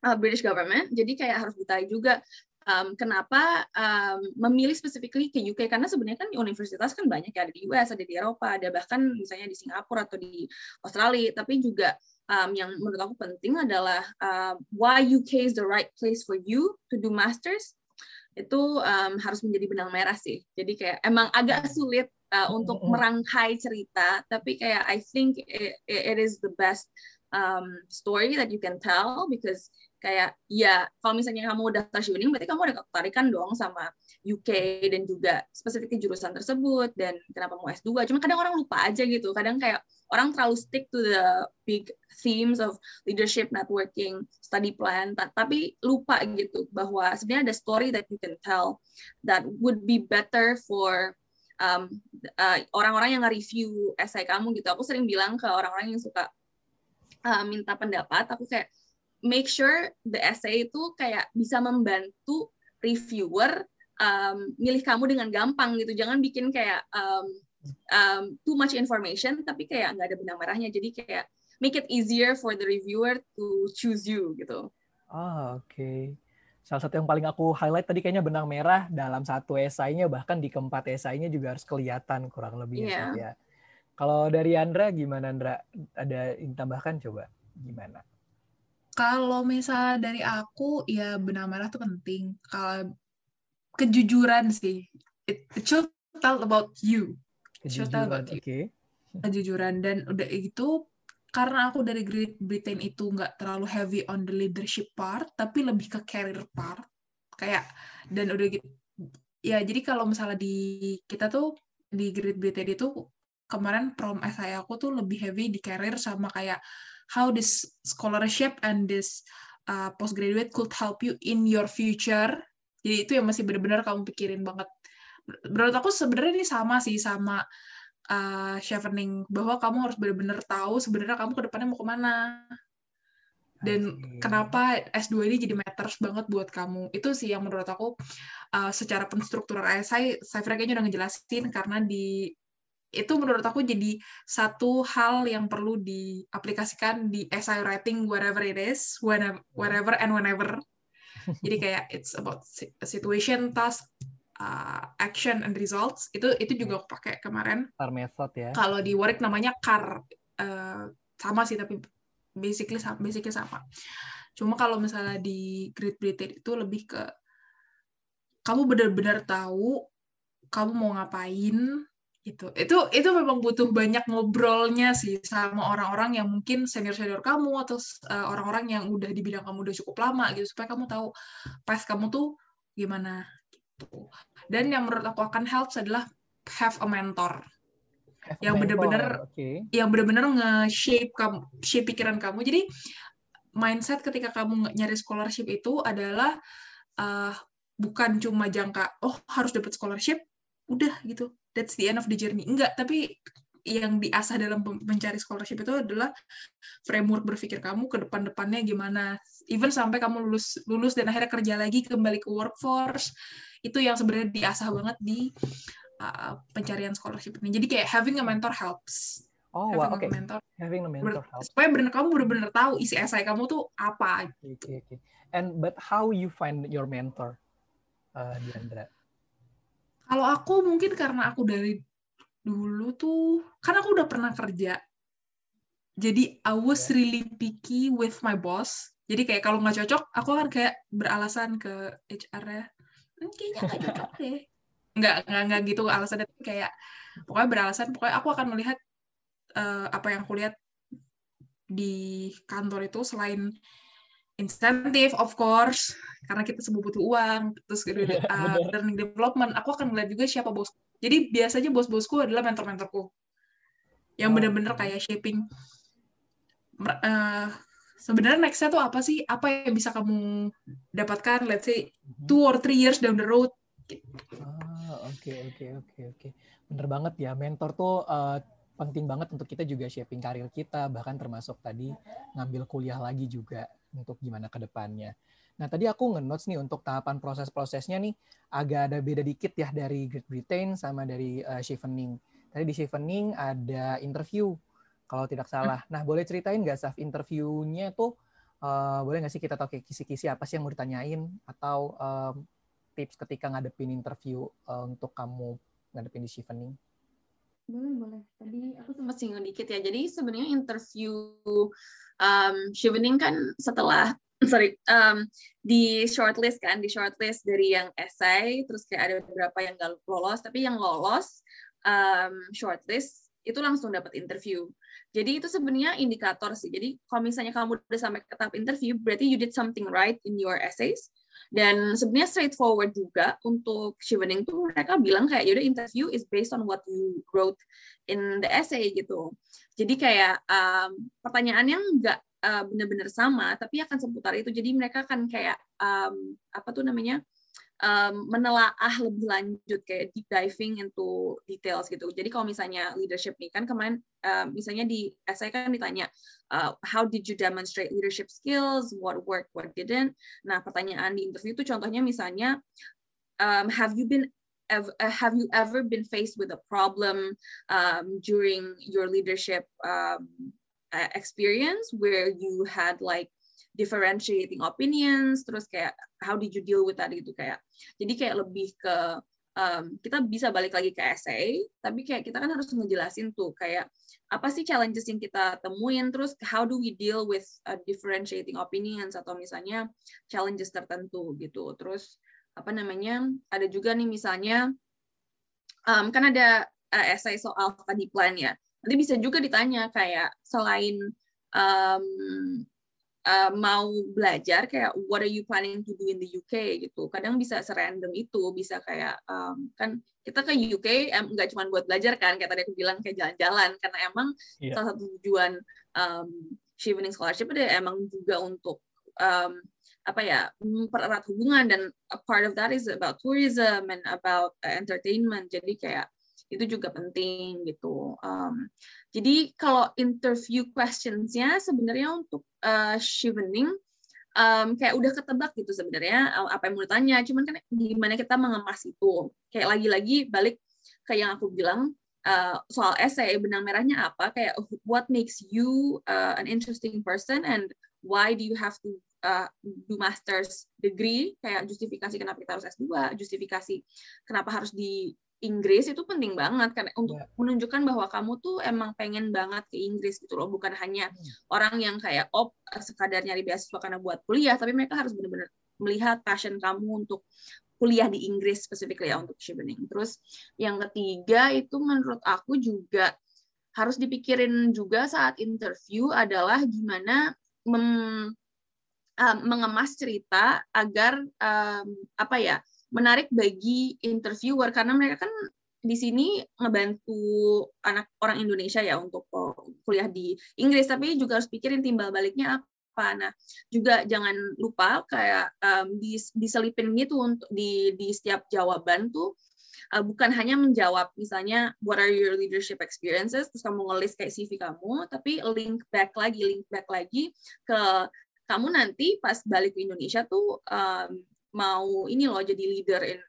uh, British government jadi kayak harus ditarik juga um, kenapa um, memilih specifically ke UK karena sebenarnya kan universitas kan banyak ya ada di US, ada di Eropa, ada bahkan misalnya di Singapura atau di Australia, tapi juga um, yang menurut aku penting adalah uh, why UK is the right place for you to do masters itu um, harus menjadi benang merah sih. Jadi kayak emang agak sulit uh, untuk merangkai cerita, tapi kayak I think it, it is the best um, story that you can tell because kayak ya kalau misalnya kamu udah tersyuning berarti kamu ada ketertarikan dong sama UK dan juga spesifik jurusan tersebut dan kenapa mau S2 cuma kadang orang lupa aja gitu. Kadang kayak orang terlalu stick to the big themes of leadership networking study plan tapi lupa gitu bahwa sebenarnya ada story that you can tell that would be better for um, uh, orang-orang yang nge-review essay kamu gitu. Aku sering bilang ke orang-orang yang suka uh, minta pendapat aku kayak make sure the essay itu kayak bisa membantu reviewer um, milih kamu dengan gampang gitu. Jangan bikin kayak um, um, too much information tapi kayak nggak ada benang merahnya. Jadi kayak make it easier for the reviewer to choose you gitu. Ah, oke. Okay. Salah satu yang paling aku highlight tadi kayaknya benang merah dalam satu esainya bahkan di keempat esainya juga harus kelihatan kurang lebih yeah. ya. Kalau dari Andra gimana Andra? Ada yang tambahkan coba gimana? Kalau misalnya dari aku, ya benang merah tuh penting. Kalau kejujuran sih, it, it should tell about you. It should tell about you. Okay. Kejujuran dan udah itu karena aku dari Great Britain itu nggak terlalu heavy on the leadership part, tapi lebih ke career part. Kayak dan udah gitu. Ya jadi kalau misalnya di kita tuh di Great Britain itu kemarin prom essay aku tuh lebih heavy di career sama kayak how this scholarship and this uh, postgraduate could help you in your future. Jadi itu yang masih benar-benar kamu pikirin banget. Menurut aku sebenarnya ini sama sih sama uh, chevening bahwa kamu harus benar-benar tahu sebenarnya kamu ke depannya mau ke mana. Dan kenapa S2 ini jadi matters banget buat kamu. Itu sih yang menurut aku uh, secara penstrukturan saya saya kayaknya udah ngejelasin karena di itu menurut aku jadi satu hal yang perlu diaplikasikan di essay writing whatever it is whenever, wherever and whenever. Jadi kayak it's about situation task uh, action and results. Itu itu juga aku pakai kemarin. CAR method ya. Kalau di Warwick namanya CAR uh, sama sih tapi basically sama basically sama. Cuma kalau misalnya di Great Britain itu lebih ke kamu benar-benar tahu kamu mau ngapain gitu. Itu itu memang butuh banyak ngobrolnya sih sama orang-orang yang mungkin senior senior kamu atau uh, orang-orang yang udah di bidang kamu udah cukup lama gitu supaya kamu tahu pas kamu tuh gimana gitu. Dan yang menurut aku akan help adalah have a mentor. Yang benar-benar okay. yang benar-benar nge-shape kamu shape pikiran kamu. Jadi mindset ketika kamu nyari scholarship itu adalah uh, bukan cuma jangka oh harus dapat scholarship udah gitu that's the end of the journey enggak tapi yang diasah dalam mencari scholarship itu adalah framework berpikir kamu ke depan-depannya gimana even sampai kamu lulus lulus dan akhirnya kerja lagi kembali ke workforce itu yang sebenarnya diasah banget di uh, pencarian scholarship ini. Jadi kayak having a mentor helps. Oh, having wow, okay. a mentor. Having a mentor helps. Supaya benar kamu benar-benar tahu isi esai kamu tuh apa. Oke, okay, okay. And but how you find your mentor, uh, Diandra? Kalau aku mungkin karena aku dari dulu tuh, kan aku udah pernah kerja. Jadi I was yeah. really picky with my boss. Jadi kayak kalau nggak cocok, aku kan kayak beralasan ke HR ya. Hmm, kayaknya nggak cocok [LAUGHS] deh nggak nggak nggak gitu alasannya kayak pokoknya beralasan pokoknya aku akan melihat uh, apa yang aku lihat di kantor itu selain insentif of course karena kita semua butuh uang terus uh, learning development aku akan melihat juga siapa bos jadi biasanya bos-bosku adalah mentor-mentorku yang oh, benar-benar kayak shaping uh, sebenarnya nextnya tuh apa sih apa yang bisa kamu dapatkan let's say mm-hmm. two or three years down the road gitu. Oke oke oke oke. Bener banget ya mentor tuh uh, penting banget untuk kita juga shaping karir kita bahkan termasuk tadi ngambil kuliah lagi juga untuk gimana ke depannya. Nah tadi aku ngenotes nih untuk tahapan proses-prosesnya nih agak ada beda dikit ya dari Great Britain sama dari uh, Chevening. Tadi di Chevening ada interview kalau tidak salah. Nah boleh ceritain nggak Saf interviewnya tuh uh, boleh nggak sih kita tahu kayak kisi-kisi apa sih yang mau ditanyain atau um, tips ketika ngadepin interview uh, untuk kamu ngadepin di Chevening? Boleh, boleh. Tadi aku sempat singgung dikit ya. Jadi sebenarnya interview um, Chevening kan setelah [LAUGHS] sorry um, di shortlist kan di shortlist dari yang essay terus kayak ada beberapa yang gak lolos tapi yang lolos um, shortlist itu langsung dapat interview. Jadi itu sebenarnya indikator sih. Jadi kalau misalnya kamu udah sampai ke tahap interview, berarti you did something right in your essays. Dan sebenarnya straightforward juga untuk Chevening tuh mereka bilang kayak yaudah interview is based on what you wrote in the essay gitu. Jadi kayak um, pertanyaan yang nggak uh, benar-benar sama, tapi akan seputar itu. Jadi mereka akan kayak um, apa tuh namanya? Um, menelaah lebih lanjut kayak deep diving into details gitu. Jadi kalau misalnya leadership nih kan kemarin uh, misalnya di essay kan ditanya uh, how did you demonstrate leadership skills, what worked, what didn't. Nah pertanyaan di interview itu contohnya misalnya um, have you been uh, have you ever been faced with a problem um, during your leadership um, experience where you had like differentiating opinions terus kayak how did you deal with that gitu kayak. Jadi kayak lebih ke um, kita bisa balik lagi ke essay tapi kayak kita kan harus ngejelasin tuh kayak apa sih challenges yang kita temuin terus how do we deal with uh, differentiating opinions atau misalnya challenges tertentu gitu. Terus apa namanya ada juga nih misalnya um, kan ada uh, essay soal study plan ya. Nanti bisa juga ditanya kayak selain um, uh, mau belajar kayak what are you planning to do in the UK gitu. Kadang bisa serandom itu bisa kayak um, kan kita ke UK nggak cuma buat belajar kan kayak tadi aku bilang kayak jalan-jalan. Karena emang yeah. salah satu tujuan um, Chevening Scholarship ada emang juga untuk um, apa ya mempererat hubungan. Dan a part of that is about tourism and about entertainment. Jadi kayak itu juga penting gitu. Um, jadi kalau interview questionsnya sebenarnya untuk uh, Shivening um, kayak udah ketebak gitu sebenarnya apa yang mau ditanya. Cuman kan gimana kita mengemas itu. Kayak lagi-lagi balik kayak yang aku bilang uh, soal essay benang merahnya apa. Kayak what makes you uh, an interesting person and why do you have to uh, do master's degree? Kayak justifikasi kenapa kita harus S2 justifikasi kenapa harus di Inggris itu penting banget karena untuk yeah. menunjukkan bahwa kamu tuh emang pengen banget ke Inggris gitu loh bukan hanya hmm. orang yang kayak oh sekadar nyari beasiswa karena buat kuliah tapi mereka harus benar-benar melihat passion kamu untuk kuliah di Inggris spesifiknya ya untuk Shivening. Terus yang ketiga itu menurut aku juga harus dipikirin juga saat interview adalah gimana mem, um, mengemas cerita agar um, apa ya menarik bagi interviewer karena mereka kan di sini ngebantu anak orang Indonesia ya untuk kuliah di Inggris. Tapi juga harus pikirin timbal baliknya apa. Nah juga jangan lupa kayak um, diselipin gitu untuk di di setiap jawaban tuh uh, bukan hanya menjawab misalnya what are your leadership experiences? terus kamu ngelis kayak CV kamu tapi link back lagi link back lagi ke kamu nanti pas balik ke Indonesia tuh um, mau ini loh jadi leader in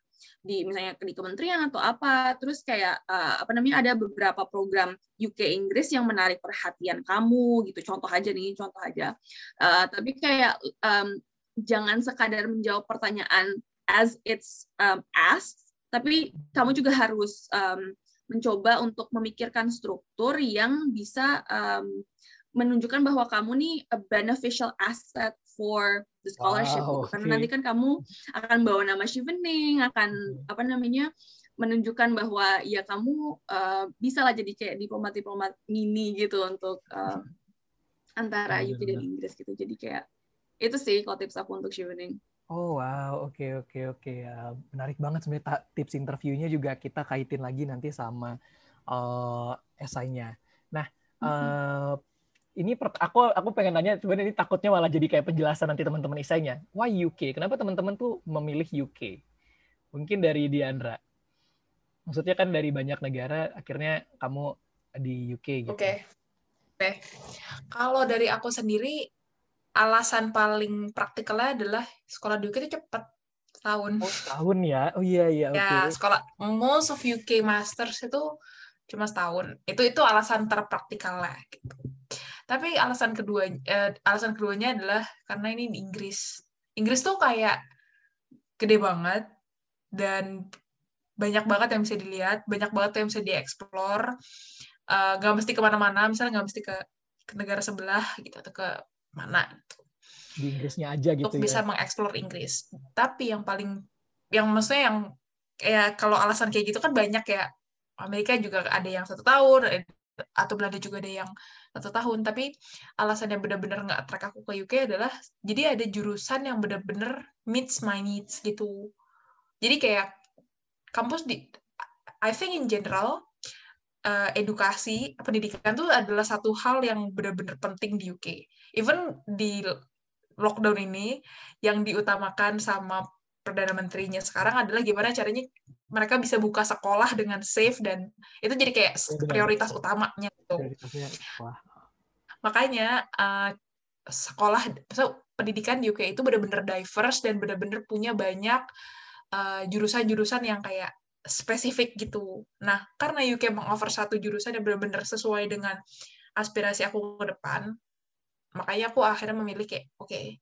di misalnya di kementerian atau apa. Terus kayak uh, apa namanya ada beberapa program UK Inggris yang menarik perhatian kamu gitu. Contoh aja nih contoh aja. Uh, tapi kayak um, jangan sekadar menjawab pertanyaan as it's um, asked tapi kamu juga harus um, mencoba untuk memikirkan struktur yang bisa um, menunjukkan bahwa kamu nih a beneficial asset for the scholarship wow, gitu. karena nanti kan kamu akan bawa nama Shivening akan hmm. apa namanya menunjukkan bahwa ya kamu uh, bisa lah jadi kayak diplomat-diplomat mini gitu untuk uh, antara UK dan Inggris gitu jadi kayak itu sih kalau tips aku untuk Shivening Oh wow, oke okay, oke okay, oke okay. ya menarik banget sebenarnya tips interviewnya juga kita kaitin lagi nanti sama uh, esainya. Nah, uh, ini aku aku pengen nanya sebenarnya ini takutnya malah jadi kayak penjelasan nanti teman-teman isainya. Why UK? Kenapa teman-teman tuh memilih UK? Mungkin dari Diandra. Maksudnya kan dari banyak negara akhirnya kamu di UK gitu. Oke. Okay. Oke. Okay. Kalau dari aku sendiri alasan paling praktikalnya adalah sekolah di UK itu cepat tahun. Oh, tahun ya. Oh iya iya Ya, okay. sekolah most of UK masters itu cuma setahun. Itu itu alasan terpraktikal lah gitu. Tapi alasan kedua eh, alasan keduanya adalah karena ini di Inggris. Inggris tuh kayak gede banget dan banyak banget yang bisa dilihat, banyak banget yang bisa dieksplor. Uh, gak mesti ke mana-mana, misalnya gak mesti ke, ke negara sebelah gitu atau ke mana gitu. Di Inggrisnya aja gitu Untuk ya. bisa mengeksplor Inggris. Tapi yang paling yang maksudnya yang kayak kalau alasan kayak gitu kan banyak ya Amerika juga ada yang satu tahun atau Belanda juga ada yang satu tahun. Tapi alasan yang benar-benar nggak track aku ke UK adalah jadi ada jurusan yang benar-benar meets my needs gitu. Jadi kayak kampus di I think in general uh, edukasi pendidikan itu adalah satu hal yang benar-benar penting di UK even di lockdown ini yang diutamakan sama perdana menterinya sekarang adalah gimana caranya mereka bisa buka sekolah dengan safe dan itu jadi kayak prioritas utamanya gitu. Makanya uh, sekolah pendidikan di UK itu benar-benar diverse dan benar-benar punya banyak uh, jurusan-jurusan uh, yang kayak spesifik gitu. Nah, karena UK mengoffer satu jurusan yang benar-benar sesuai dengan aspirasi aku ke depan, makanya aku akhirnya memilih kayak oke okay,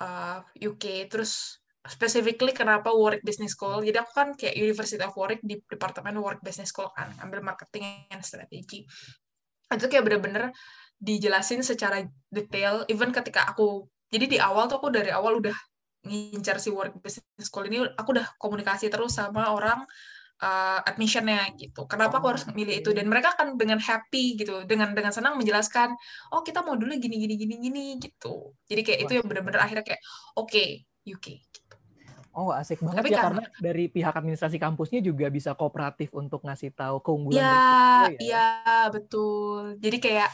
uh, UK terus specifically kenapa Warwick Business School. Jadi aku kan kayak University of Warwick di departemen Warwick Business School kan, ambil marketing and strategy. Itu kayak bener-bener dijelasin secara detail, even ketika aku, jadi di awal tuh aku dari awal udah ngincar si Warwick Business School ini, aku udah komunikasi terus sama orang uh, admissionnya gitu. Kenapa aku harus milih itu? Dan mereka kan dengan happy gitu, dengan dengan senang menjelaskan, oh kita mau dulu gini gini gini gini gitu. Jadi kayak itu yang bener-bener akhirnya kayak oke okay, UK. Oh asik banget Tapi ya kan, karena dari pihak administrasi kampusnya juga bisa kooperatif untuk ngasih tahu keunggulan. Ya, ya, ya betul. Jadi kayak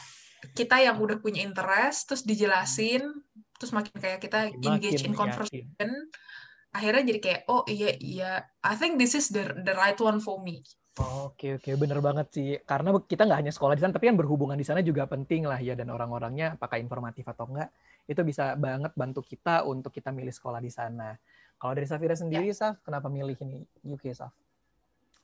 kita yang udah punya interest terus dijelasin, terus makin kayak kita engage in conversation akhirnya jadi kayak oh iya iya I think this is the the right one for me Oke oke bener banget sih karena kita nggak hanya sekolah di sana tapi kan berhubungan di sana juga penting lah ya dan orang-orangnya apakah informatif atau enggak itu bisa banget bantu kita untuk kita milih sekolah di sana. Kalau dari Safira sendiri, ya. Saf, kenapa milih ini UK, Saf?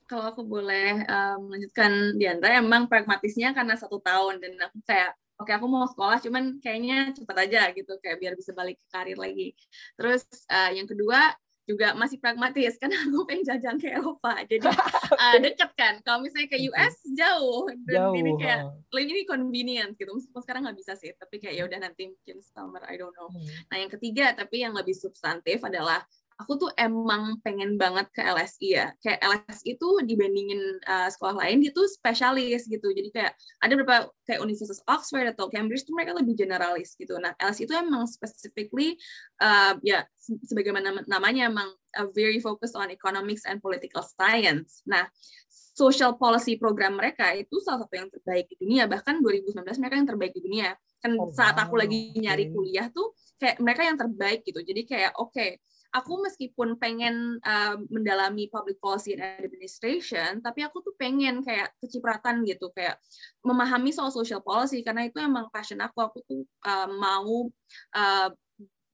Kalau aku boleh um, melanjutkan Diandra, emang pragmatisnya karena satu tahun dan aku kayak oke okay, aku mau sekolah cuman kayaknya cepat aja gitu kayak biar bisa balik ke karir lagi. Terus uh, yang kedua juga masih pragmatis [LAUGHS] karena aku pengen jajan ke Eropa jadi [LAUGHS] uh, deket kan. Kalau misalnya ke US jauh. Dan jauh, ini kayak ini convenient gitu meskipun sekarang nggak bisa sih tapi kayak ya udah nanti mungkin summer I don't know. Hmm. nah yang ketiga tapi yang lebih substantif adalah aku tuh emang pengen banget ke LSI ya. Kayak LSI itu dibandingin uh, sekolah lain dia tuh spesialis gitu. Jadi kayak ada beberapa kayak Universitas Oxford atau Cambridge tuh mereka lebih generalis gitu. Nah, LSI itu emang specifically uh, ya sebagaimana namanya emang uh, very focused on economics and political science. Nah, social policy program mereka itu salah satu yang terbaik di dunia. Bahkan 2019 mereka yang terbaik di dunia. Kan oh, saat aku lagi nyari kuliah tuh kayak mereka yang terbaik gitu. Jadi kayak oke, okay, aku meskipun pengen uh, mendalami public policy and administration, tapi aku tuh pengen kayak kecipratan gitu, kayak memahami soal social policy karena itu emang passion aku. Aku tuh uh, mau uh,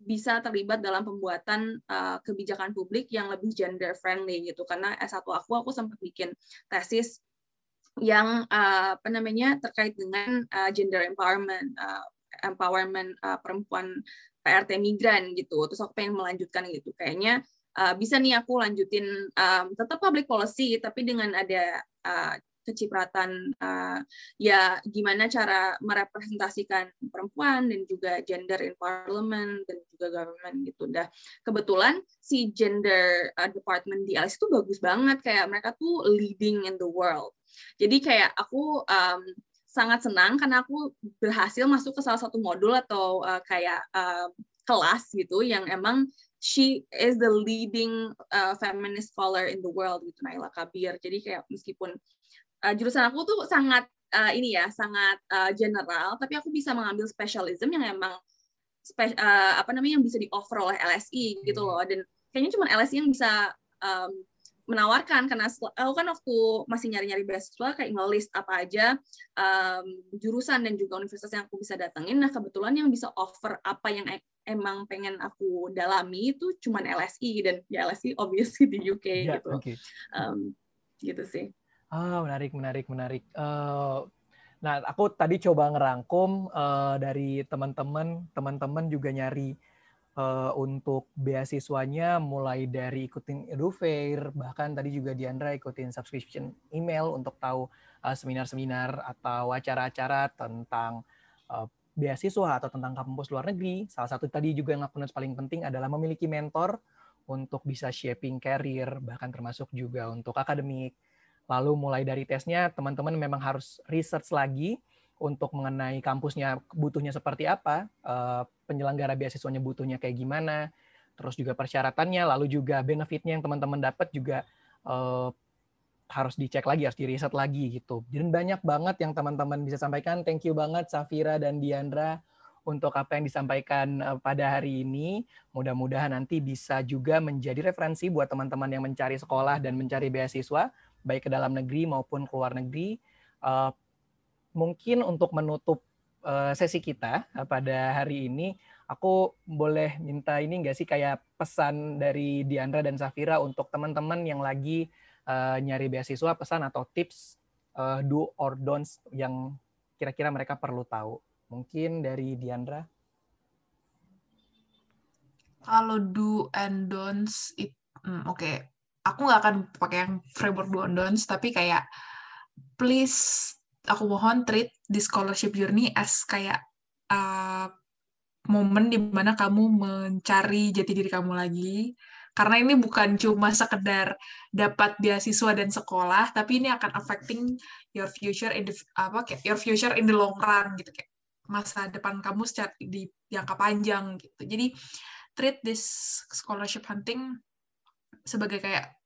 bisa terlibat dalam pembuatan uh, kebijakan publik yang lebih gender friendly gitu. Karena S1 aku aku sempat bikin tesis yang uh, apa namanya terkait dengan uh, gender empowerment uh, empowerment uh, perempuan PRT migran gitu. Terus aku pengen melanjutkan gitu. Kayaknya uh, bisa nih aku lanjutin um, tetap public policy tapi dengan ada uh, kecipratan uh, ya gimana cara merepresentasikan perempuan dan juga gender in parliament dan juga government gitu. Dah kebetulan si gender uh, department di ALS itu bagus banget kayak mereka tuh leading in the world. Jadi kayak aku um, sangat senang karena aku berhasil masuk ke salah satu modul atau uh, kayak uh, kelas gitu yang emang she is the leading uh, feminist scholar in the world gitu Naila Kabir. Jadi kayak meskipun uh, jurusan aku tuh sangat uh, ini ya sangat uh, general, tapi aku bisa mengambil specialism yang emang spe uh, apa namanya yang bisa di offer oleh LSI gitu hmm. loh. Dan kayaknya cuma LSI yang bisa um, menawarkan karena aku kan waktu masih nyari-nyari beasiswa kayak ngelist apa aja um, jurusan dan juga universitas yang aku bisa datengin. Nah kebetulan yang bisa offer apa yang e emang pengen aku dalami itu cuma LSI dan ya LSI obviously di UK ya, gitu. Okay. Um, gitu sih. Ah menarik menarik menarik. Uh, nah aku tadi coba ngerangkum uh, dari teman-teman teman-teman juga nyari uh, untuk beasiswanya mulai dari ikutin EduFair, bahkan tadi juga Diandra ikutin subscription email untuk tahu uh, seminar-seminar atau acara-acara tentang uh, beasiswa atau tentang kampus luar negeri. Salah satu tadi juga yang aku paling penting adalah memiliki mentor untuk bisa shaping career, bahkan termasuk juga untuk akademik. Lalu mulai dari tesnya, teman-teman memang harus research lagi untuk mengenai kampusnya butuhnya seperti apa, uh, penyelenggara beasiswanya butuhnya kayak gimana, terus juga persyaratannya, lalu juga benefitnya yang teman-teman dapat juga uh, harus dicek lagi, harus diriset lagi gitu. Dan banyak banget yang teman-teman bisa sampaikan. Thank you banget Safira dan Diandra untuk apa yang disampaikan uh, pada hari ini. Mudah-mudahan nanti bisa juga menjadi referensi buat teman-teman yang mencari sekolah dan mencari beasiswa, baik ke dalam negeri maupun ke luar negeri. Mungkin untuk menutup uh, sesi kita uh, pada hari ini, aku boleh minta ini nggak sih kayak pesan dari Diandra dan Safira untuk teman-teman yang lagi uh, nyari beasiswa, pesan atau tips uh, do or don'ts yang kira-kira mereka perlu tahu. Mungkin dari Diandra. Kalau do and don'ts, hmm, oke. Okay. Aku nggak akan pakai yang framework do and don'ts, tapi kayak please aku mohon treat di scholarship journey as kayak uh, momen di mana kamu mencari jati diri kamu lagi. Karena ini bukan cuma sekedar dapat beasiswa dan sekolah tapi ini akan affecting your future in the apa kayak your future in the long run gitu kayak masa depan kamu secara di jangka panjang gitu. Jadi treat this scholarship hunting sebagai kayak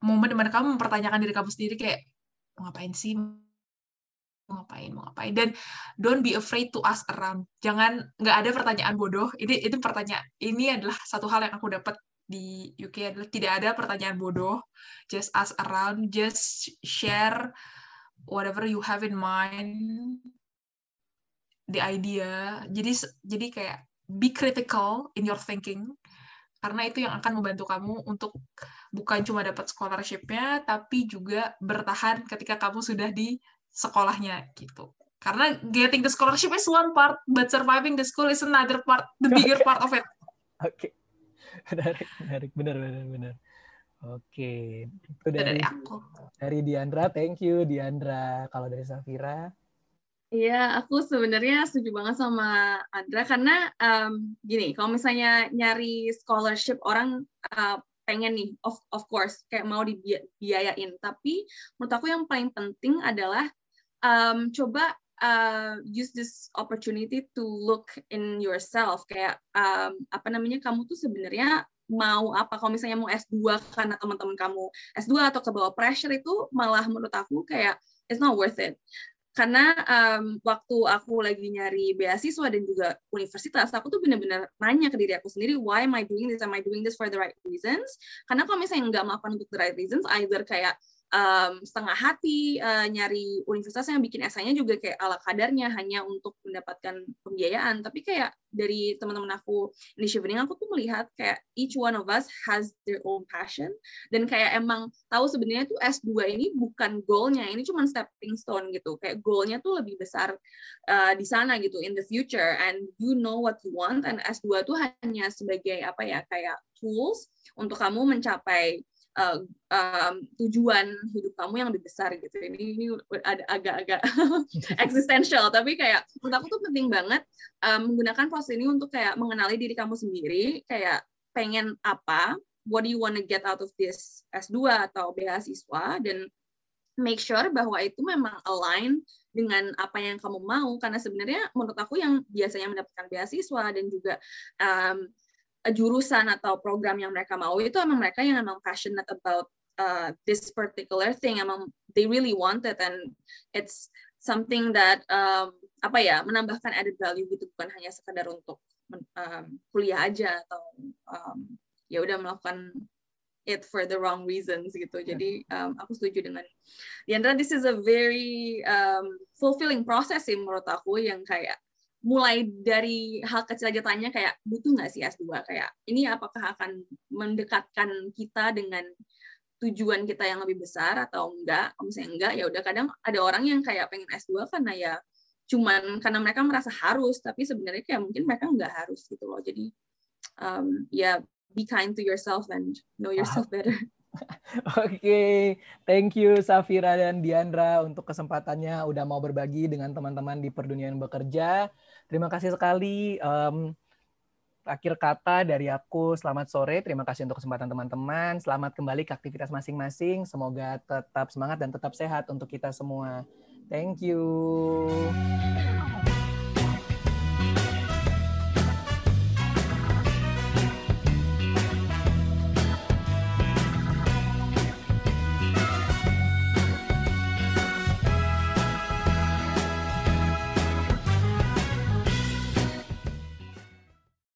momen di mana kamu mempertanyakan diri kamu sendiri kayak ngapain sih ngapain mau ngapain. Dan don't be afraid to ask around. Jangan nggak ada pertanyaan bodoh. Ini itu pertanyaan ini adalah satu hal yang aku dapat di UK adalah tidak ada pertanyaan bodoh. Just ask around just share whatever you have in mind the idea. Jadi jadi kayak be critical in your thinking. Karena itu yang akan membantu kamu untuk bukan cuma dapat scholarship-nya tapi juga bertahan ketika kamu sudah di sekolahnya gitu. Karena getting the scholarship is one part, but surviving the school is another part, the bigger part of it. Oke, okay. [LAUGHS] menarik, menarik, benar, benar, benar. Oke, itu dari, dari aku. Dari Diandra, thank you Diandra. Kalau dari Safira? Iya, aku sebenarnya setuju banget sama Andra karena um, gini, kalau misalnya nyari scholarship orang uh, pengen nih, of of course, kayak mau dibiayain. Tapi menurut aku yang paling penting adalah um, coba uh, use this opportunity to look in yourself kayak um, apa namanya kamu tuh sebenarnya mau apa kalau misalnya mau S2 karena teman-teman kamu S2 atau ke bawah pressure itu malah menurut aku kayak it's not worth it karena um, waktu aku lagi nyari beasiswa dan juga universitas, aku tuh benar-benar nanya ke diri aku sendiri, why am I doing this? Am I doing this for the right reasons? Karena kalau misalnya nggak melakukan untuk the right reasons, either kayak um, setengah hati uh, nyari universitas yang bikin esainya juga kayak ala kadarnya hanya untuk mendapatkan pembiayaan. Tapi kayak dari teman-teman aku di Shivering aku tuh melihat kayak each one of us has their own passion. Dan kayak emang tahu sebenarnya tuh S2 ini bukan goalnya ini cuma stepping stone gitu. Kayak goalnya tuh lebih besar uh, di sana gitu in the future. And you know what you want. And S2 tuh hanya sebagai apa ya kayak tools untuk kamu mencapai uh, um, tujuan hidup kamu yang lebih besar gitu. Ini ini ada agak-agak [LAUGHS] eksistensial, tapi kayak menurut aku tuh penting banget um, menggunakan proses ini untuk kayak mengenali diri kamu sendiri, kayak pengen apa, what do you want to get out of this S2 atau beasiswa dan make sure bahwa itu memang align dengan apa yang kamu mau karena sebenarnya menurut aku yang biasanya mendapatkan beasiswa dan juga um, jurusan atau program yang mereka mau itu emang mereka yang emang passionate about uh, this particular thing. Emang they really want it and it's something that um, apa ya menambahkan added value gitu bukan hanya sekedar untuk um, kuliah aja atau um, ya udah melakukan it for the wrong reasons gitu. Jadi um, aku setuju dengan Diandra. This is a very um, fulfilling process sih menurut aku yang kayak mulai dari hal kecil aja tanya kayak butuh nggak sih S2 kayak ini apakah akan mendekatkan kita dengan tujuan kita yang lebih besar atau enggak? Kalau misalnya enggak ya udah kadang ada orang yang kayak pengen S2 karena ya cuman karena mereka merasa harus tapi sebenarnya kayak mungkin mereka nggak harus gitu loh. Jadi um, ya be kind to yourself and know yourself better. [LAUGHS] Oke, okay. thank you Safira dan Diandra untuk kesempatannya. Udah mau berbagi dengan teman-teman di Perdunian Bekerja. Terima kasih sekali. Um, akhir kata dari aku, selamat sore. Terima kasih untuk kesempatan teman-teman. Selamat kembali ke aktivitas masing-masing. Semoga tetap semangat dan tetap sehat untuk kita semua. Thank you.